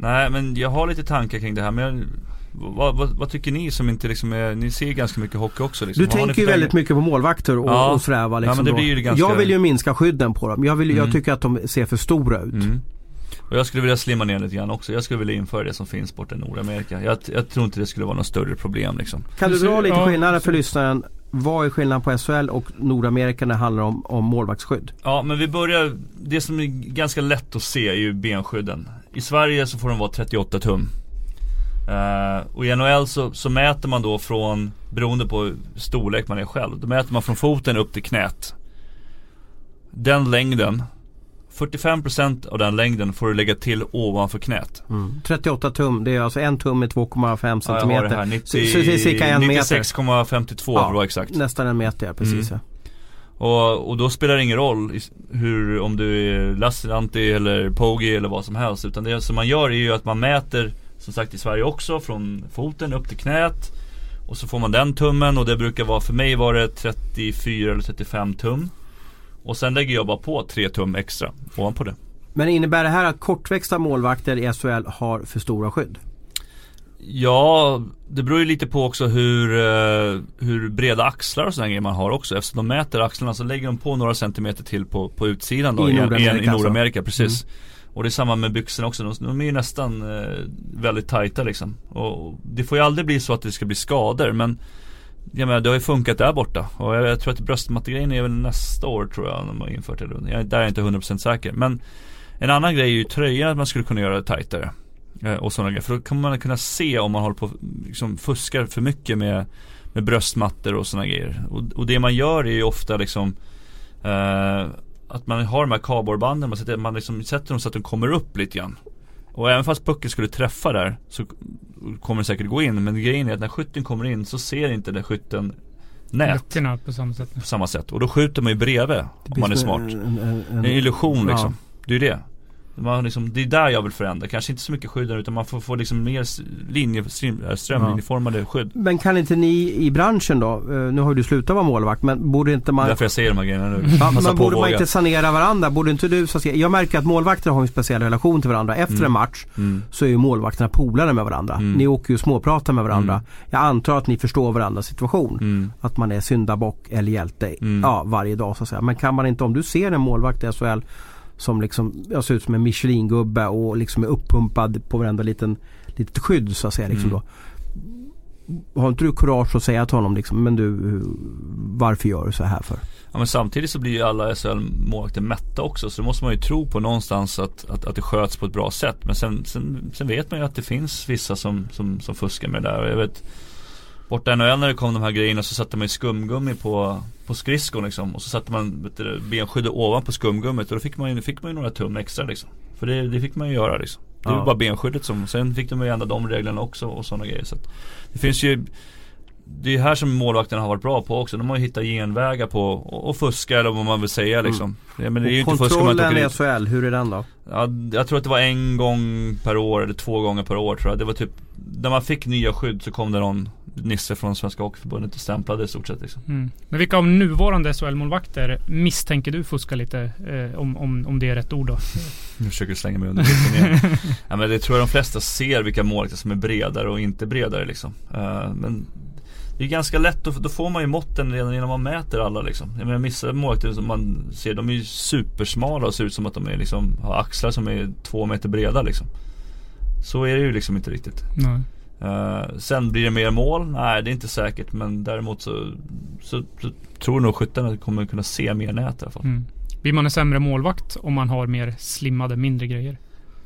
Nej men jag har lite tankar kring det här men jag vad, vad, vad, tycker ni som inte liksom är, ni ser ganska mycket hockey också liksom. Du tänker ju väldigt mycket på målvakter och, ja. och sådär Liksom ja, ganska... Jag vill ju minska skydden på dem. Jag, vill, mm. jag tycker att de ser för stora ut. Mm. Och jag skulle vilja slimma ner lite grann också. Jag skulle vilja införa det som finns borta i Nordamerika. Jag, jag tror inte det skulle vara något större problem liksom. Kan du dra lite skillnader för lyssnaren? Vad är skillnaden på SHL och Nordamerika när det handlar om, om målvaktsskydd? Ja men vi börjar, det som är ganska lätt att se är ju benskydden. I Sverige så får de vara 38 tum. Uh, och i NHL så, så, mäter man då från, beroende på storlek man är själv, då mäter man från foten upp till knät. Den längden 45% av den längden får du lägga till ovanför knät. Mm. 38 tum, det är alltså en tum med 2,5 cm. Ja, jag har det här. 90, så, så det är cirka en 96,52 ja, för att vara exakt. Nästan en meter, ja, precis. Mm. Och, och, då spelar det ingen roll hur, om du är Lasseranti eller Pogi eller vad som helst. Utan det som man gör är ju att man mäter, som sagt i Sverige också, från foten upp till knät. Och så får man den tummen och det brukar vara, för mig var det 34 eller 35 tum. Och sen lägger jag bara på 3 tum extra ovanpå det. Men innebär det här att kortväxta målvakter i SHL har för stora skydd? Ja, det beror ju lite på också hur, uh, hur breda axlar och sådana grejer man har också. Eftersom de mäter axlarna så lägger de på några centimeter till på, på utsidan då. I Nordamerika, i, i Nordamerika alltså. precis. Mm. Och det är samma med byxorna också. De, de är ju nästan eh, väldigt tajta liksom. Och det får ju aldrig bli så att det ska bli skador men jag menar, det har ju funkat där borta. Och jag, jag tror att bröstmattegrejen är väl nästa år tror jag de har infört det. Jag, där är jag inte 100% säker. Men en annan grej är ju tröjan att man skulle kunna göra det tajtare. Eh, och sådana grejer. För då kommer man kunna se om man håller på liksom fuskar för mycket med, med bröstmattor och sådana grejer. Och, och, det man gör är ju ofta liksom eh, att man har de här kardborrebanden, man, sätter, man liksom sätter dem så att de kommer upp lite grann. Och även fast pucken skulle träffa där så kommer det säkert gå in. Men grejen är att när skytten kommer in så ser inte den skytten nät. På samma sätt. På samma sätt. Och då skjuter man ju bredvid om man är smart. En, en, en, en illusion liksom. Ja. Det är ju det. Man liksom, det är där jag vill förändra. Kanske inte så mycket skydd utan man får få liksom mer linje, strömlinjeformade ja. skydd. Men kan inte ni i branschen då, eh, nu har du slutat vara målvakt, men borde inte man... Därför jag säger de här grejerna nu. Ja, men borde man inte sanera varandra? Borde inte du, så jag märker att målvakter har en speciell relation till varandra. Efter mm. en match mm. så är ju målvakterna polare med varandra. Mm. Ni åker ju och småpratar med varandra. Mm. Jag antar att ni förstår varandras situation. Mm. Att man är syndabock eller hjälte mm. ja, varje dag så att säga. Men kan man inte, om du ser en målvakt i SHL som liksom jag ser ut som en Michelin-gubbe och liksom är uppumpad på varenda liten litet skydd så att säga. Liksom mm. då. Har inte du kurage att säga till honom liksom, men du varför gör du så här för? Ja men samtidigt så blir ju alla SHL-målvakter mätta också så det måste man ju tro på någonstans att, att, att det sköts på ett bra sätt. Men sen, sen, sen vet man ju att det finns vissa som, som, som fuskar med det där. Jag vet Borta i NHL när det kom de här grejerna så satte man ju skumgummi på, på skridskon liksom. Och så satte man benskyddet ovanpå skumgummit och då fick man ju, fick man ju några tum extra liksom. För det, det fick man ju göra liksom. Det var ja. bara benskyddet som, sen fick de ju ändra de reglerna också och sådana grejer. Så det finns ju det är här som målvakterna har varit bra på också. De har ju hittat genvägar på att fuska eller vad man vill säga mm. liksom. Mm. Men det är ju inte kontrollen i SHL, hur är den då? Ja, jag tror att det var en gång per år eller två gånger per år tror jag. Det var typ När man fick nya skydd så kom det någon Nisse från Svenska Hockeyförbundet och stämplade i stort sett liksom. Mm. Men vilka av nuvarande SHL-målvakter misstänker du fuskar lite? Eh, om, om, om det är rätt ord då? Nu försöker du slänga mig under igen. ja, men det tror jag de flesta ser vilka målvakter som är bredare och inte bredare liksom. Uh, men det är ganska lätt, då, då får man ju måtten redan innan man mäter alla liksom. Jag menar vissa målvakter som man ser, de är ju supersmala och ser ut som att de är liksom, har axlar som är två meter breda liksom. Så är det ju liksom inte riktigt. Nej. Uh, sen blir det mer mål? Nej det är inte säkert men däremot så, så, så tror nog skyttarna kommer kunna se mer nät i alla fall. Mm. Blir man en sämre målvakt om man har mer slimmade mindre grejer?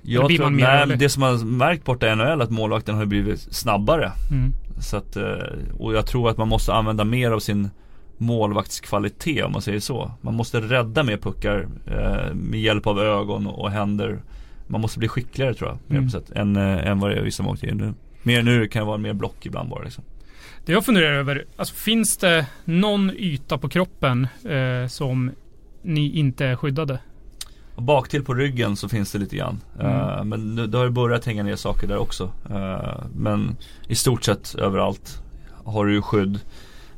Jag tror, nej, det som man märkt borta i NHL att målvakten har blivit snabbare. Mm. Så att, eh, och jag tror att man måste använda mer av sin målvaktskvalitet om man säger så. Man måste rädda mer puckar eh, med hjälp av ögon och händer. Man måste bli skickligare tror jag. Mm. Sätt, än, äh, än vad det är vissa målvakter nu. Mer nu kan det vara mer block ibland bara liksom. Det jag funderar över, alltså finns det någon yta på kroppen eh, som ni inte är skyddade? Bak till på ryggen så finns det lite grann. Mm. Uh, men nu, det har ju börjat hänga ner saker där också. Uh, men i stort sett överallt har du ju skydd.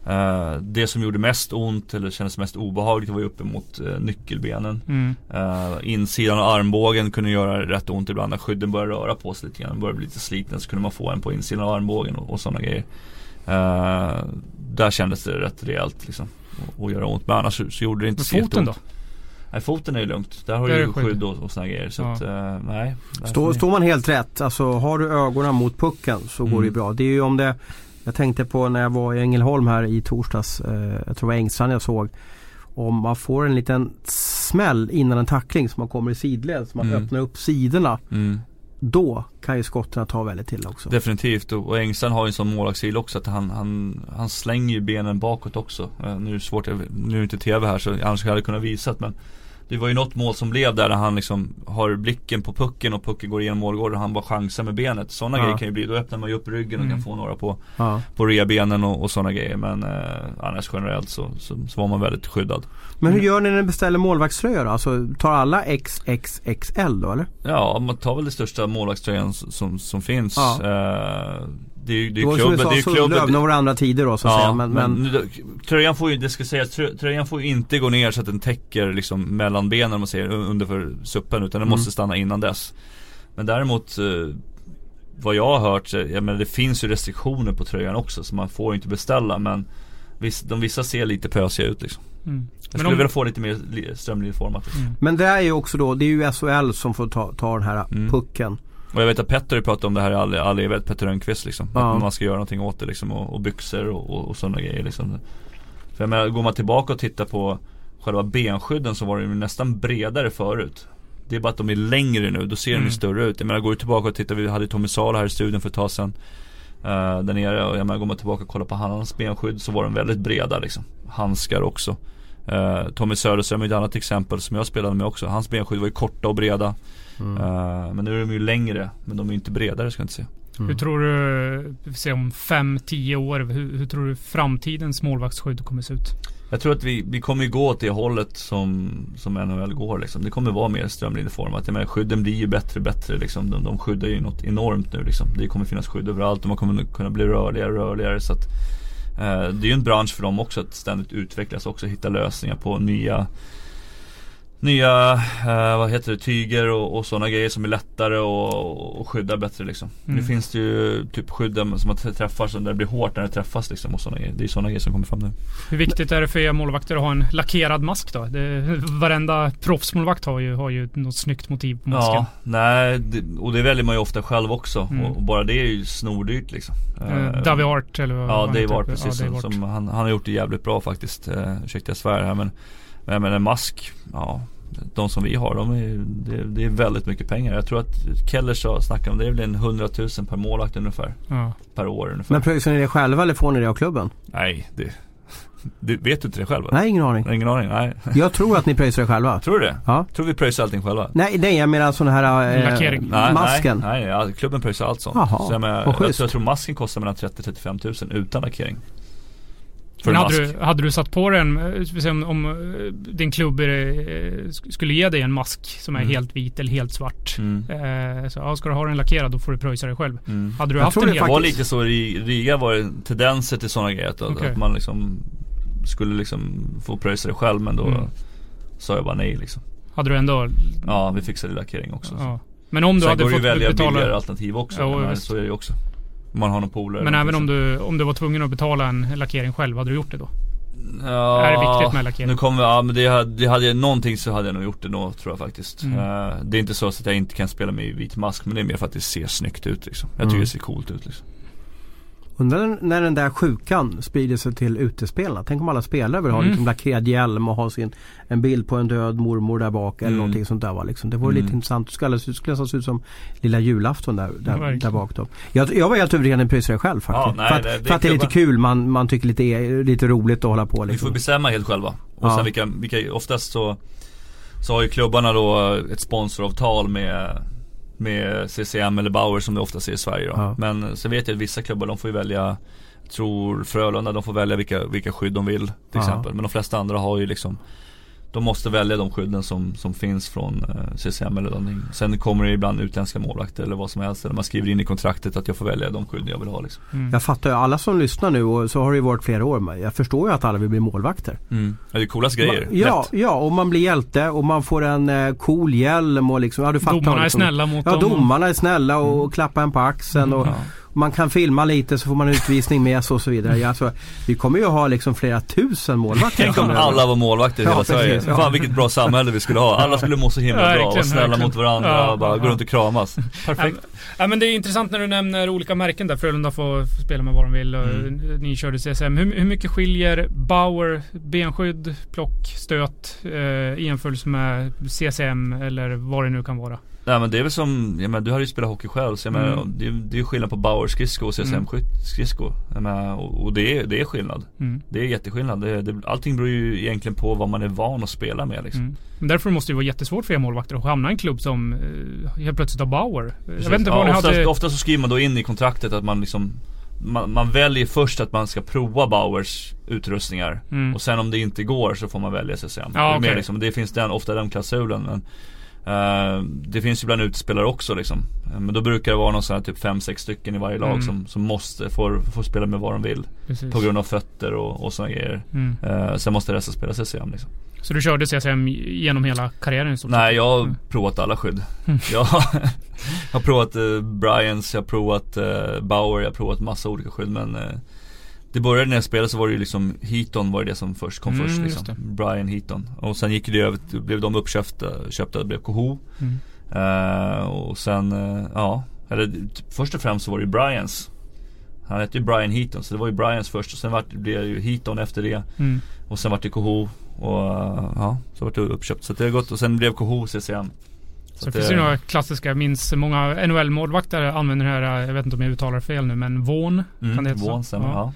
Uh, det som gjorde mest ont eller kändes mest obehagligt var ju uppemot uh, nyckelbenen. Mm. Uh, insidan av armbågen kunde göra rätt ont ibland när skydden började röra på sig lite grann. Började bli lite sliten så kunde man få en på insidan av armbågen och, och sådana grejer. där kändes det rätt rejält liksom. Och, och göra ont. Men annars så, så gjorde det inte så foten då? Nej foten är ju lugnt. Där har du ju skydd och, och sådana grejer. Så ja. att, uh, nej. Står, står man helt rätt, alltså har du ögonen mot pucken så mm. går det ju bra. Det är ju om det Jag tänkte på när jag var i Ängelholm här i torsdags. Uh, jag tror det var Engstrand jag såg. Om man får en liten smäll innan en tackling så man kommer i sidled. Så man mm. öppnar upp sidorna. Mm. Då kan ju skotten ta väldigt till också. Definitivt och, Engstrand har ju en sån målvaktsstil också att han, han, han slänger ju benen bakåt också. Uh, nu är det svårt, nu är det inte TV här så annars hade jag kunnat visat men det var ju något mål som blev där när han liksom har blicken på pucken och pucken går igenom målgården och han bara chansar med benet. Sådana ja. grejer kan ju bli, då öppnar man ju upp ryggen och mm. kan få några på, ja. på rebenen och, och sådana grejer. Men eh, annars generellt så, så, så, var man väldigt skyddad. Men hur gör ni när ni beställer målvaktströjor då? Alltså tar alla XXXL då eller? Ja, man tar väl det största målvaktströjan som, som finns. Ja. Eh, det är, det är det klubben, det är klubben. Lövne andra tider då så att ja, säga. Men, men... men, tröjan får ju, det ska sägas, tröjan får ju inte gå ner så att den täcker liksom mellan benen om man säger under för suppen utan den mm. måste stanna innan dess. Men däremot eh, vad jag har hört, jag menar det finns ju restriktioner på tröjan också så man får ju inte beställa men viss, de vissa ser lite pösiga ut liksom. Mm. Jag skulle om... vilja få lite mer strömlinjeformat. Liksom. Mm. Men det är ju också då, det är ju SHL som får ta, ta den här mm. pucken. Och jag vet att Petter pratat om det här i all, all evighet, Petter Rönnqvist liksom. Ja. Att man ska göra någonting åt det liksom och, och byxor och, och, och sådana grejer liksom. För jag menar, går man tillbaka och tittar på själva benskydden så var de nästan bredare förut. Det är bara att de är längre nu, då ser mm. de större ut. Jag menar går du tillbaka och tittar, vi hade Tommy Sala här i studion för ett tag sedan. Uh, där nere och jag menar går man tillbaka och kollar på hans benskydd så var de väldigt breda liksom. Handskar också. Uh, Tommy Söderström är ett annat exempel som jag spelade med också. Hans benskydd var ju korta och breda. Mm. Uh, men nu är de ju längre, men de är inte bredare ska jag inte säga. Mm. Hur tror du, se om 5-10 år, hur, hur, tror du framtidens målvaktsskydd kommer se ut? Jag tror att vi, vi kommer gå åt det hållet som, som NHL går liksom. Det kommer vara mer strömlinjeformat. Jag menar skydden blir ju bättre och bättre liksom. De, de skyddar ju något enormt nu liksom. Det kommer finnas skydd överallt och man kommer kunna bli rörligare och rörligare. Så att, eh, det är ju en bransch för dem också att ständigt utvecklas också. Hitta lösningar på nya nya, eh, vad heter det, tyger och, och sådana grejer som är lättare och, och skyddar bättre liksom. Mm. Nu finns det ju typ skydd som man träffar som där det blir hårt när det träffas liksom och sådana grejer. Det är sådana grejer som kommer fram nu. Hur viktigt är det för er målvakter att ha en lackerad mask då? Det, varenda proffsmålvakt har ju, har ju något snyggt motiv på masken. Ja, nej, det, och det väljer man ju ofta själv också. Mm. Och, bara det är ju snordyrt liksom. Uh, Davy Art eller vad Ja, Dave Art precis. Ja, Art. Som, han, han har gjort det jävligt bra faktiskt. Uh, ursäkta jag svär här men men, men en mask, ja de som vi har, de är, det, det, är väldigt mycket pengar. Jag tror att Keller sa, snackade om det, är väl en 100 000 per målvakt ungefär. Ja. Per år ungefär. Men pröjsar ni det själva eller får ni det av klubben? Nej, det, det vet du inte det själv? Nej, ingen aning. Ingen aning, nej. Jag tror att ni pröjsar det själva. Tror du det? Ja. Tror vi pröjsar allting själva? Nej, nej jag menar sån här äh, Lackering. masken. Nej, nej, klubben pröjsar allt sånt. Jaha, så jag, menar, jag, jag, jag tror masken kostar mellan 30-35 000 utan lackering. Men hade du, hade du satt på den, eh, om, om eh, din klubb eh, skulle ge dig en mask som är mm. helt vit eller helt svart. Mm. Eh, så ja, ska du ha den lackerad då får du pröjsa dig själv. Mm. Hade du jag haft tror en det var lite så i Riga var det tendenser till sådana grejer. Att, okay. att man liksom skulle liksom få pröjsa det själv men då mm. sa jag bara nej liksom. Hade du ändå? Ja, vi fixade lackering också. Ja. Men om du Sen hade fått betala... Sen går det ju välja billigare alternativ också. Ja, men så är det ju också. Om man har någon polare. Men även om du, om du var tvungen att betala en lackering själv, hade du gjort det då? Ja, är det viktigt med lackering? Nu kommer, ja men det, det hade jag, någonting så hade jag nog gjort det då tror jag faktiskt. Mm. Uh, det är inte så att jag inte kan spela med vit mask men det är mer för att det ser snyggt ut liksom. Jag tycker mm. det ser coolt ut liksom. Undrar när den där sjukan sprider sig till utespelarna. Tänk om alla spelare vill ha mm. liksom lackerad hjälm och ha sin, en bild på en död mormor där bak eller mm. någonting sånt där. Va? Liksom. Det vore mm. lite intressant. Det skulle, skulle nästan se ut som lilla julafton där, där, där bak. Då. Jag, jag var helt övertygad att pröjsade själv faktiskt. Ja, nej, för att, det, det för att det är lite kul. Man, man tycker lite, lite roligt att hålla på. Liksom. Vi får bestämma helt själva. Och ja. sen vilka, vilka, oftast så, så har ju klubbarna då ett sponsoravtal med med CCM eller Bauer som det ofta ser i Sverige då. Ja. Men så vet jag att vissa klubbar de får ju välja tror Frölunda de får välja vilka, vilka skydd de vill till ja. exempel. Men de flesta andra har ju liksom de måste välja de skydden som, som finns från eh, CCM eller någonting. Sen kommer det ibland utländska målvakter eller vad som helst. Eller man skriver in i kontraktet att jag får välja de skydden jag vill ha. Liksom. Mm. Jag fattar ju, alla som lyssnar nu och så har det ju varit flera år. Jag förstår ju att alla vill bli målvakter. Mm. Ja, det är coolast grejer. Man, ja, ja, och man blir hjälte och man får en eh, cool hjälm och liksom, ja du fattar. Domarna liksom. är snälla mot ja, dem. Ja, domarna är snälla och, och klappar en på axeln. Och, ja man kan filma lite så får man utvisning med sig och så vidare. Alltså, vi kommer ju ha liksom flera tusen målvakter. Tänk om alla var målvakter i hela ja, Sverige. Precis, ja. Fan vilket bra samhälle vi skulle ha. Alla skulle må så himla bra och snälla mot varandra ja, och bara gå runt och kramas. Perfekt. Ja, men det är intressant när du nämner olika märken där. Frölunda får spela med vad de vill och mm. ni körde CSM. Hur, hur, mycket skiljer Bauer, benskydd, plock, stöt eh, i jämförelse med CCM eller vad det nu kan vara? Nej men det är väl som, jag menar, du har ju spelat hockey själv så jag menar, mm. det, det är ju skillnad på Bauer skridsko och CSM mm. och, och det, är, det är skillnad. Mm. Det är jätteskillnad. Det, det, allting beror ju egentligen på vad man är van att spela med liksom. Mm. Men därför måste det vara jättesvårt för er målvakter att hamna i en klubb som eh, helt plötsligt har Bauer. Precis. Jag vet inte vad ja, ni ofta, hade... ofta så skriver man då in i kontraktet att man liksom man, man, väljer först att man ska prova Bauers utrustningar mm. och sen om det inte går så får man välja CSM. Ja, det, okay. liksom, det finns den, ofta den klausulen men Uh, det finns ju bland utespelare också liksom. Uh, men då brukar det vara någon sån här typ 5-6 stycken i varje lag mm. som, som måste, får, får spela med vad de vill. Precis. På grund av fötter och, och sådana grejer. Mm. Uh, sen måste resten spela CCM liksom. Så du körde CCM genom hela karriären? Så Nej, jag har mm. provat alla skydd. Mm. Jag, har provat Bryans, jag har provat Bauer, jag har provat massa olika skydd men det började när jag spelade så var det ju liksom Heaton var det som först kom mm, först liksom. Brian Heaton. Och sen gick det över, blev de uppköpta, köpta, blev Koho. Mm. Uh, och sen, uh, ja, eller först och främst så var det ju Brians. Han hette ju Brian Heaton så det var ju Brians först och sen var det, blev det ju Heaton efter det. Mm. Och sen var det Koho och uh, ja, så var det uppköpt. Så det har gått och sen blev Koho CCM. Så, så det finns ju några klassiska, jag minns många NHL-målvakter använder det här, jag vet inte om jag uttalar fel nu, men Vån. Mm, kan det heta Vån, så? Ja. ja.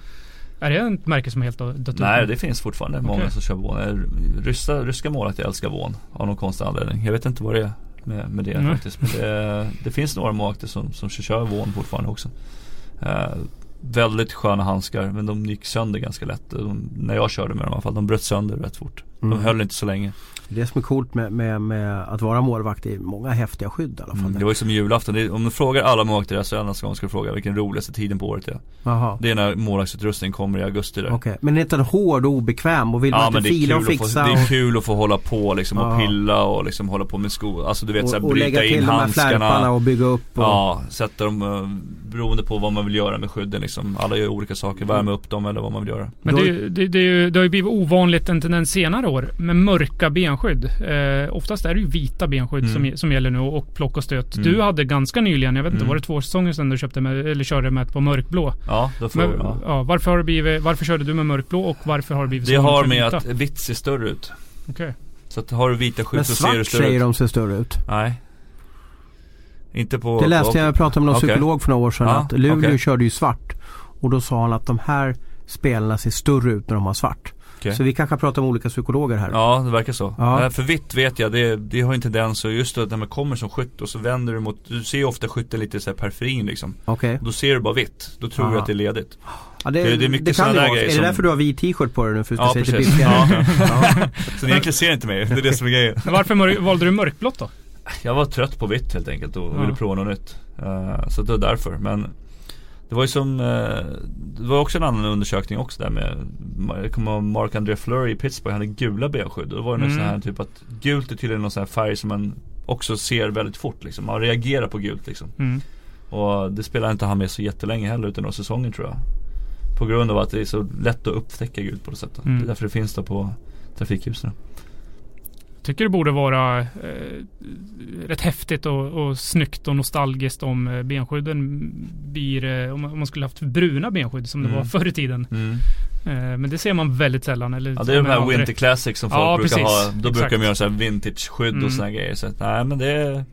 Är det ett märke som helt dött ut? Nej, det finns fortfarande okay. många som kör Vån. Ryska, ryska målvakter älskar Vån av någon konstig anledning. Jag vet inte vad det är med, med det mm. faktiskt. Men det, det, finns några målvakter som, som kör Vån fortfarande också. Uh, väldigt sköna handskar men de gick sönder ganska lätt. De, när jag körde med dem i alla fall. De bröt sönder rätt fort. De mm. höll inte så länge. Det som är coolt med, med, med, att vara målvakt är många häftiga skydd i alla fall. Mm, det var ju som julafton. Det, om du frågar alla målvakter i SHL nästa gång ska du fråga vilken roligaste tiden på året är. Aha. Det är när målvaktsutrustning kommer i augusti där. Okay. men är inte den hård och obekväm och vill ja, man inte fila och fixa? Få, det är kul att få hålla på liksom och pilla och liksom hålla på med skor. Alltså du vet såhär bryta in handskarna. Och lägga till de här flärparna och bygga upp. Och... Ja, sätta dem uh, beroende på vad man vill göra med skydden liksom. Alla gör olika saker, värma upp dem eller vad man vill göra. Men det, det, det, det har ju blivit ovanligt en tendens senare år med mörka benskydd. Eh, oftast är det ju vita benskydd mm. som, som gäller nu och plock och stöt. Mm. Du hade ganska nyligen, jag vet inte, mm. var det två säsonger sedan du köpte med, eller körde med ett på mörkblå? Ja, då får, Men, ja. ja. varför, har det blivit, varför körde du med mörkblå och varför har det blivit så? Det har med att vitt ser större ut. Okej. Okay. Så att har du vita skydd så ser du större ut. säger de ser större ut. Nej. Inte på... Det läste jag, jag pratade med någon okay. psykolog för några år sedan. Ja, att Luleå okay. körde ju svart. Och då sa han att de här spelarna ser större ut när de har svart. Okay. Så vi kanske pratar om olika psykologer här. Ja, det verkar så. Ja. För vitt vet jag, det, det har en tendens och just då när man kommer som skytt och så vänder du mot, du ser ofta skytten lite så här periferin liksom. Okej. Okay. Då ser du bara vitt, då tror Aha. du att det är ledigt. Ja, det, det, det, är mycket det kan det vara. Är det därför du har vit t-shirt på dig nu? För att ja, precis. Ja. ja. Så ni egentligen ser inte mig, det är det som är grejen. Varför valde du mörkblått då? Jag var trött på vitt helt enkelt och ville prova något nytt. Uh, så det var därför. Men det var ju som, eh, det var också en annan undersökning också där med, jag kommer ihåg Mark André Fleury i Pittsburgh, han hade gula benskydd. Då var det mm. sån här typ att gult är tydligen någon sån här färg som man också ser väldigt fort liksom. Man reagerar på gult liksom. Mm. Och det spelar inte han med så jättelänge heller utan några säsonger tror jag. På grund av att det är så lätt att upptäcka gult på det sättet. Mm. Det är därför det finns då på trafikljusen tycker det borde vara eh, rätt häftigt och, och snyggt och nostalgiskt om eh, benskydden blir, eh, om, man skulle haft bruna benskydd som mm. det var förr i tiden. Mm. Eh, men det ser man väldigt sällan. Eller, ja det är de här Winter Classics som folk ja, brukar precis. ha. Då Exakt. brukar de göra så här vintage-skydd mm. och sådana grejer. Så att, nej men det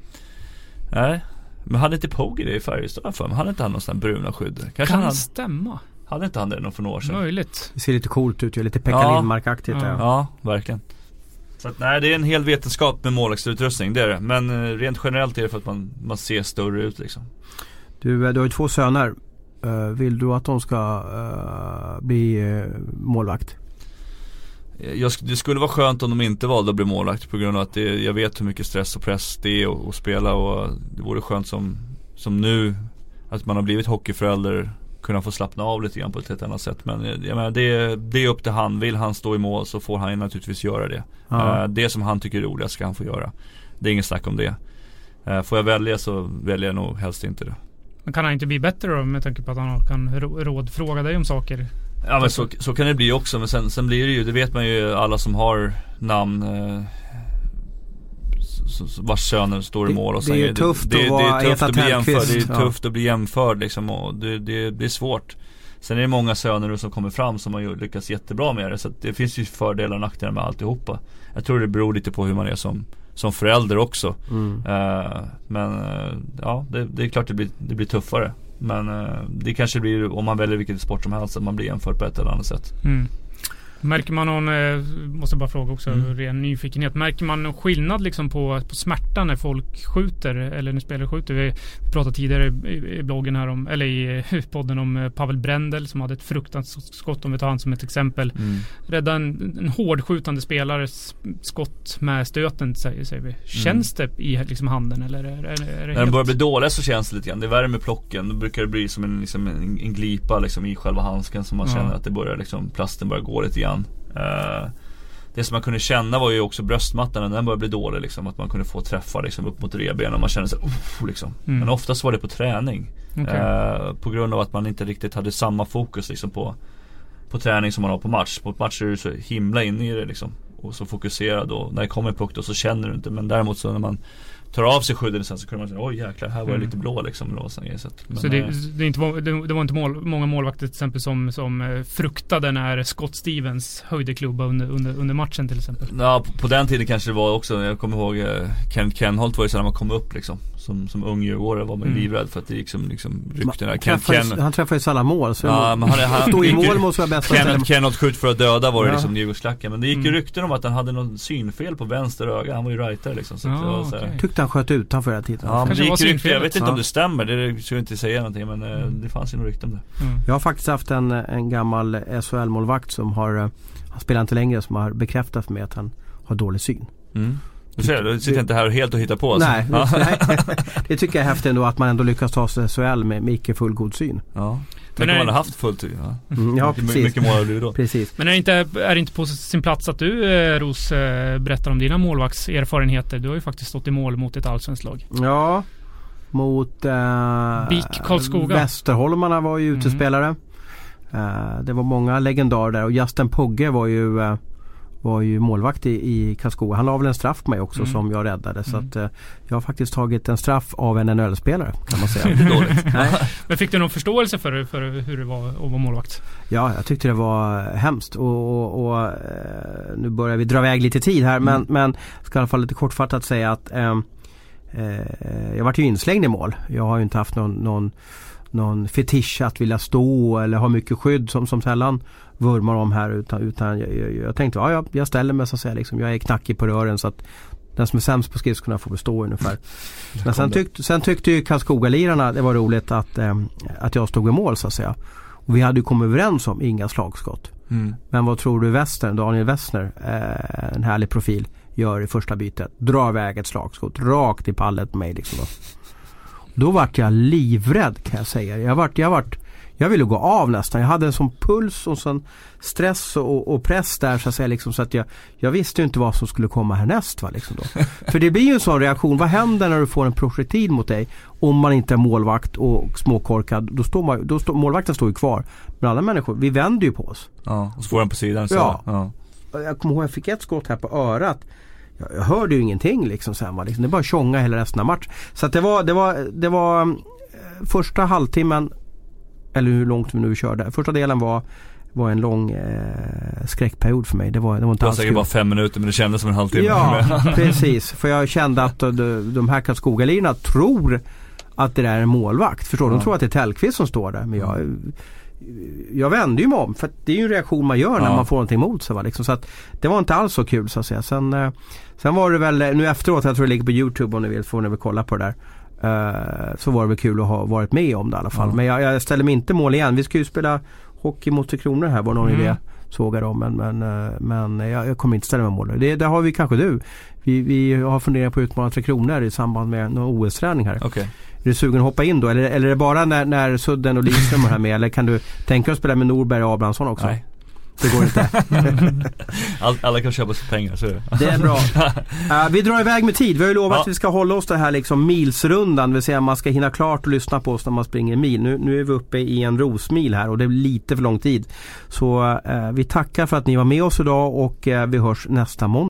nej. Men hade inte Pogge det i Färjestad för mig? Hade inte han någon sån här bruna skydd? Kanske kan han, stämma. Hade inte han det för några år sedan? Möjligt. Det ser lite coolt ut ju, lite Pekka ja. Lindmark-aktigt. Ja. ja, verkligen. Så att, nej, det är en hel vetenskap med målvaktsutrustning, det är det. Men eh, rent generellt är det för att man, man ser större ut liksom. Du, eh, du har ju två söner. Uh, vill du att de ska uh, bli målvakt? Jag, det skulle vara skönt om de inte valde att bli målvakt på grund av att det, jag vet hur mycket stress och press det är att spela och det vore skönt som, som nu att man har blivit hockeyförälder kunna få slappna av lite grann på ett helt annat sätt. Men eh, jag menar, det, det är upp till han. Vill han stå i mål så får han naturligtvis göra det. Ja. Uh, det som han tycker är roligast ska han få göra. Det är inget snack om det. Uh, får jag välja så väljer jag nog helst inte det. Men kan han inte bli bättre då med tanke på att han kan rådfråga dig om saker? Ja men så, så kan det bli också men sen, sen blir det ju, det vet man ju alla som har namn eh, vars söner står i mål och Det, det är ju tufft det, det, det, är tufft att bli jämförd, Det är tufft att bli jämförd liksom och det, det, det är svårt. Sen är det många söner som kommer fram som har lyckats jättebra med det så det finns ju fördelar och nackdelar med alltihopa. Jag tror det beror lite på hur man är som, som förälder också. Mm. uh, Men uh, ja, det, det, är klart det blir, det blir tuffare. Men uh, det kanske blir, om man väljer vilken sport som helst, att man blir jämförd på ett eller annat sätt. Mm. Märker man någon, eh, måste bara fråga också, mm. ren nyfikenhet. Märker man någon skillnad liksom på, på smärta när folk skjuter eller när spelare skjuter? Vi pratade tidigare i, bloggen här om, eller i podden om eh, Pavel Brendel som hade ett fruktansvärt skott om vi tar han som ett exempel. Mm. Rädda en, en hårdskjutande spelares skott med stöten säger, säger vi. Känns mm. det i liksom handen eller är, är, är det När de börjar bli dåliga så känns det lite grann. Det värmer plocken. Då brukar det bli som en, liksom en, en glipa liksom i själva handsken som man ja. känner att det börjar liksom, plasten börjar gå lite grann grann. Uh, det som man kunde känna var ju också bröstmattan när den började bli dålig liksom. Att man kunde få träffar liksom upp mot revbenen och man kände sig oh, liksom. Mm. Men oftast var det på träning. Okay. Uh, på grund av att man inte riktigt hade samma fokus liksom på, på träning som man har på match. På match är du så himla inne i det liksom. Och så fokuserad och när det kommer puck då så känner du inte. Men däremot så när man tar av sig skyddet sen så kunde man säga oj jäklar här var det mm. lite blå liksom. Och så, så, så det, eh, det, inte, det, det var inte mål, många målvakter till exempel som, som eh, fruktade när Scott Stevens höjde klubba under, under, under matchen till exempel? Ja på, på, den tiden kanske det var också, jag kommer ihåg eh, Ken Kenholt var ju så när man kom upp liksom som, som ung djurgårdare var man mm. livrädd för att det gick som liksom ryktena. Ken, Ken, han träffade ju alla mål. Så ja, men han, han, stod i mål måste vara bästa Ken, Kenholt skjut för att döda var det ja. liksom Djurgårdsklacken. Men det gick ju mm. rykten om att han hade någon synfel på vänster öga. Han var ju rightare liksom. Så ja, så okay. Tyckte han sköt utanför hela tiden. Ja, men det gick rykten. Jag vet inte ja. om det stämmer. Det skulle jag inte säga någonting. Men eh, mm. det fanns ju några rykten om det. Mm. Jag har faktiskt haft en, en gammal SHL-målvakt som har, eh, han spelar inte längre, som har bekräftat för mig att han har dålig syn. Du ser, då sitter inte här helt och hittar på. Nej, nej. det tycker jag är häftigt ändå att man ändå lyckas ta sig SHL med, med icke fullgod syn. Ja. Tänk om man hade haft fullt syn. Ja, mm, ja mycket, precis. Mycket mål hade du då. Precis. Men är det, inte, är det inte på sin plats att du eh, Ros eh, berättar om dina målvaktserfarenheter? Du har ju faktiskt stått i mål mot ett allsvenskt lag. Ja, mot eh, BIK Karlskoga. Västerholmarna var ju utespelare. Mm. Eh, det var många legendarer där och Justin Pogge var ju eh, var ju målvakt i, i Karlskoga. Han la väl en straff på mig också mm. som jag räddade. Så mm. att, eh, jag har faktiskt tagit en straff av en NHL-spelare kan man säga. Men fick du någon förståelse för, för hur det var att vara målvakt? Ja, jag tyckte det var hemskt. Och, och, och eh, nu börjar vi dra iväg lite tid här mm. men, men ska i alla fall lite kortfattat säga att eh, eh, jag vart ju inslängd i mål. Jag har ju inte haft någon, någon någon fetisch att vilja stå eller ha mycket skydd som, som sällan vurmar om här utan, utan jag, jag, jag tänkte ja, jag, ställer mig så att säga liksom, jag är knackig på rören så att den som är sämst på skridskorna får bestå ungefär. Men sen, tyck, sen tyckte ju Karlskoga-lirarna det var roligt att, eh, att jag stod i mål så att säga. Och vi hade ju kommit överens om inga slagskott. Mm. Men vad tror du Western, Daniel Westner, eh, en härlig profil, gör i första bytet? Drar iväg ett slagskott rakt i pallet på mig. Liksom då. Då vart jag livrädd kan jag säga. Jag vart, jag vart jag ville gå av nästan. Jag hade en sån puls och sån stress och, och press där så att säga. Liksom, så att jag, jag visste inte vad som skulle komma härnäst. Va, liksom då. För det blir ju en sån reaktion. Vad händer när du får en projektil mot dig? Om man inte är målvakt och småkorkad. Då står man, då står, målvakten står ju kvar. Men alla människor, vi vänder ju på oss. Ja, och så får den på sidan. Så. Ja. ja. Jag kommer ihåg jag fick ett skott här på örat. Jag, jag hörde ju ingenting liksom sen. Va? Liksom, det bara tjonga hela resten av matchen. Så att det var, det var, det var eh, första halvtimmen eller hur långt vi nu körde. Första delen var var en lång eh, skräckperiod för mig. Det var, det var inte alls säkert bara fem minuter men det kändes som en halvtimme. Ja, precis. För jag kände att de, de här Karlskogalirarna tror att det där är en målvakt. Förstår du? Ja. De tror att det är Tellqvist som står där. Men jag, jag vände ju mig om. För det är ju en reaktion man gör när ja. man får någonting emot sig. Va? Liksom, så att det var inte alls så kul så att säga. Sen, eh, sen var det väl, nu efteråt, jag tror det ligger på Youtube om ni vill, får ni väl kolla på det där. Uh, så var det väl kul att ha varit med om det i alla fall. Mm. Men jag, jag, ställer mig inte mål igen. Vi ska ju spela hockey mot Tre Kronor här var någon mm. idé. Såg jag då men, men, uh, men jag, jag, kommer inte ställa mig mål. Det, det har vi kanske du. Vi, vi har funderat på att utmana Tre Kronor i samband med någon OS-träning här. Okay. Är du sugen att hoppa in då? Eller, eller är det bara när, när Sudden och Lidström är här med? Eller kan du tänka dig att spela med Norberg och Abrahamsson också? Nej. Det går inte. All, alla kan köpa sig pengar, så är det. Det är bra. Uh, vi drar iväg med tid. Vi har ju lovat ja. att vi ska hålla oss det här liksom milsrundan. Det vill säga man ska hinna klart och lyssna på oss när man springer mil. Nu, nu är vi uppe i en rosmil här och det är lite för lång tid. Så uh, vi tackar för att ni var med oss idag och uh, vi hörs nästa måndag.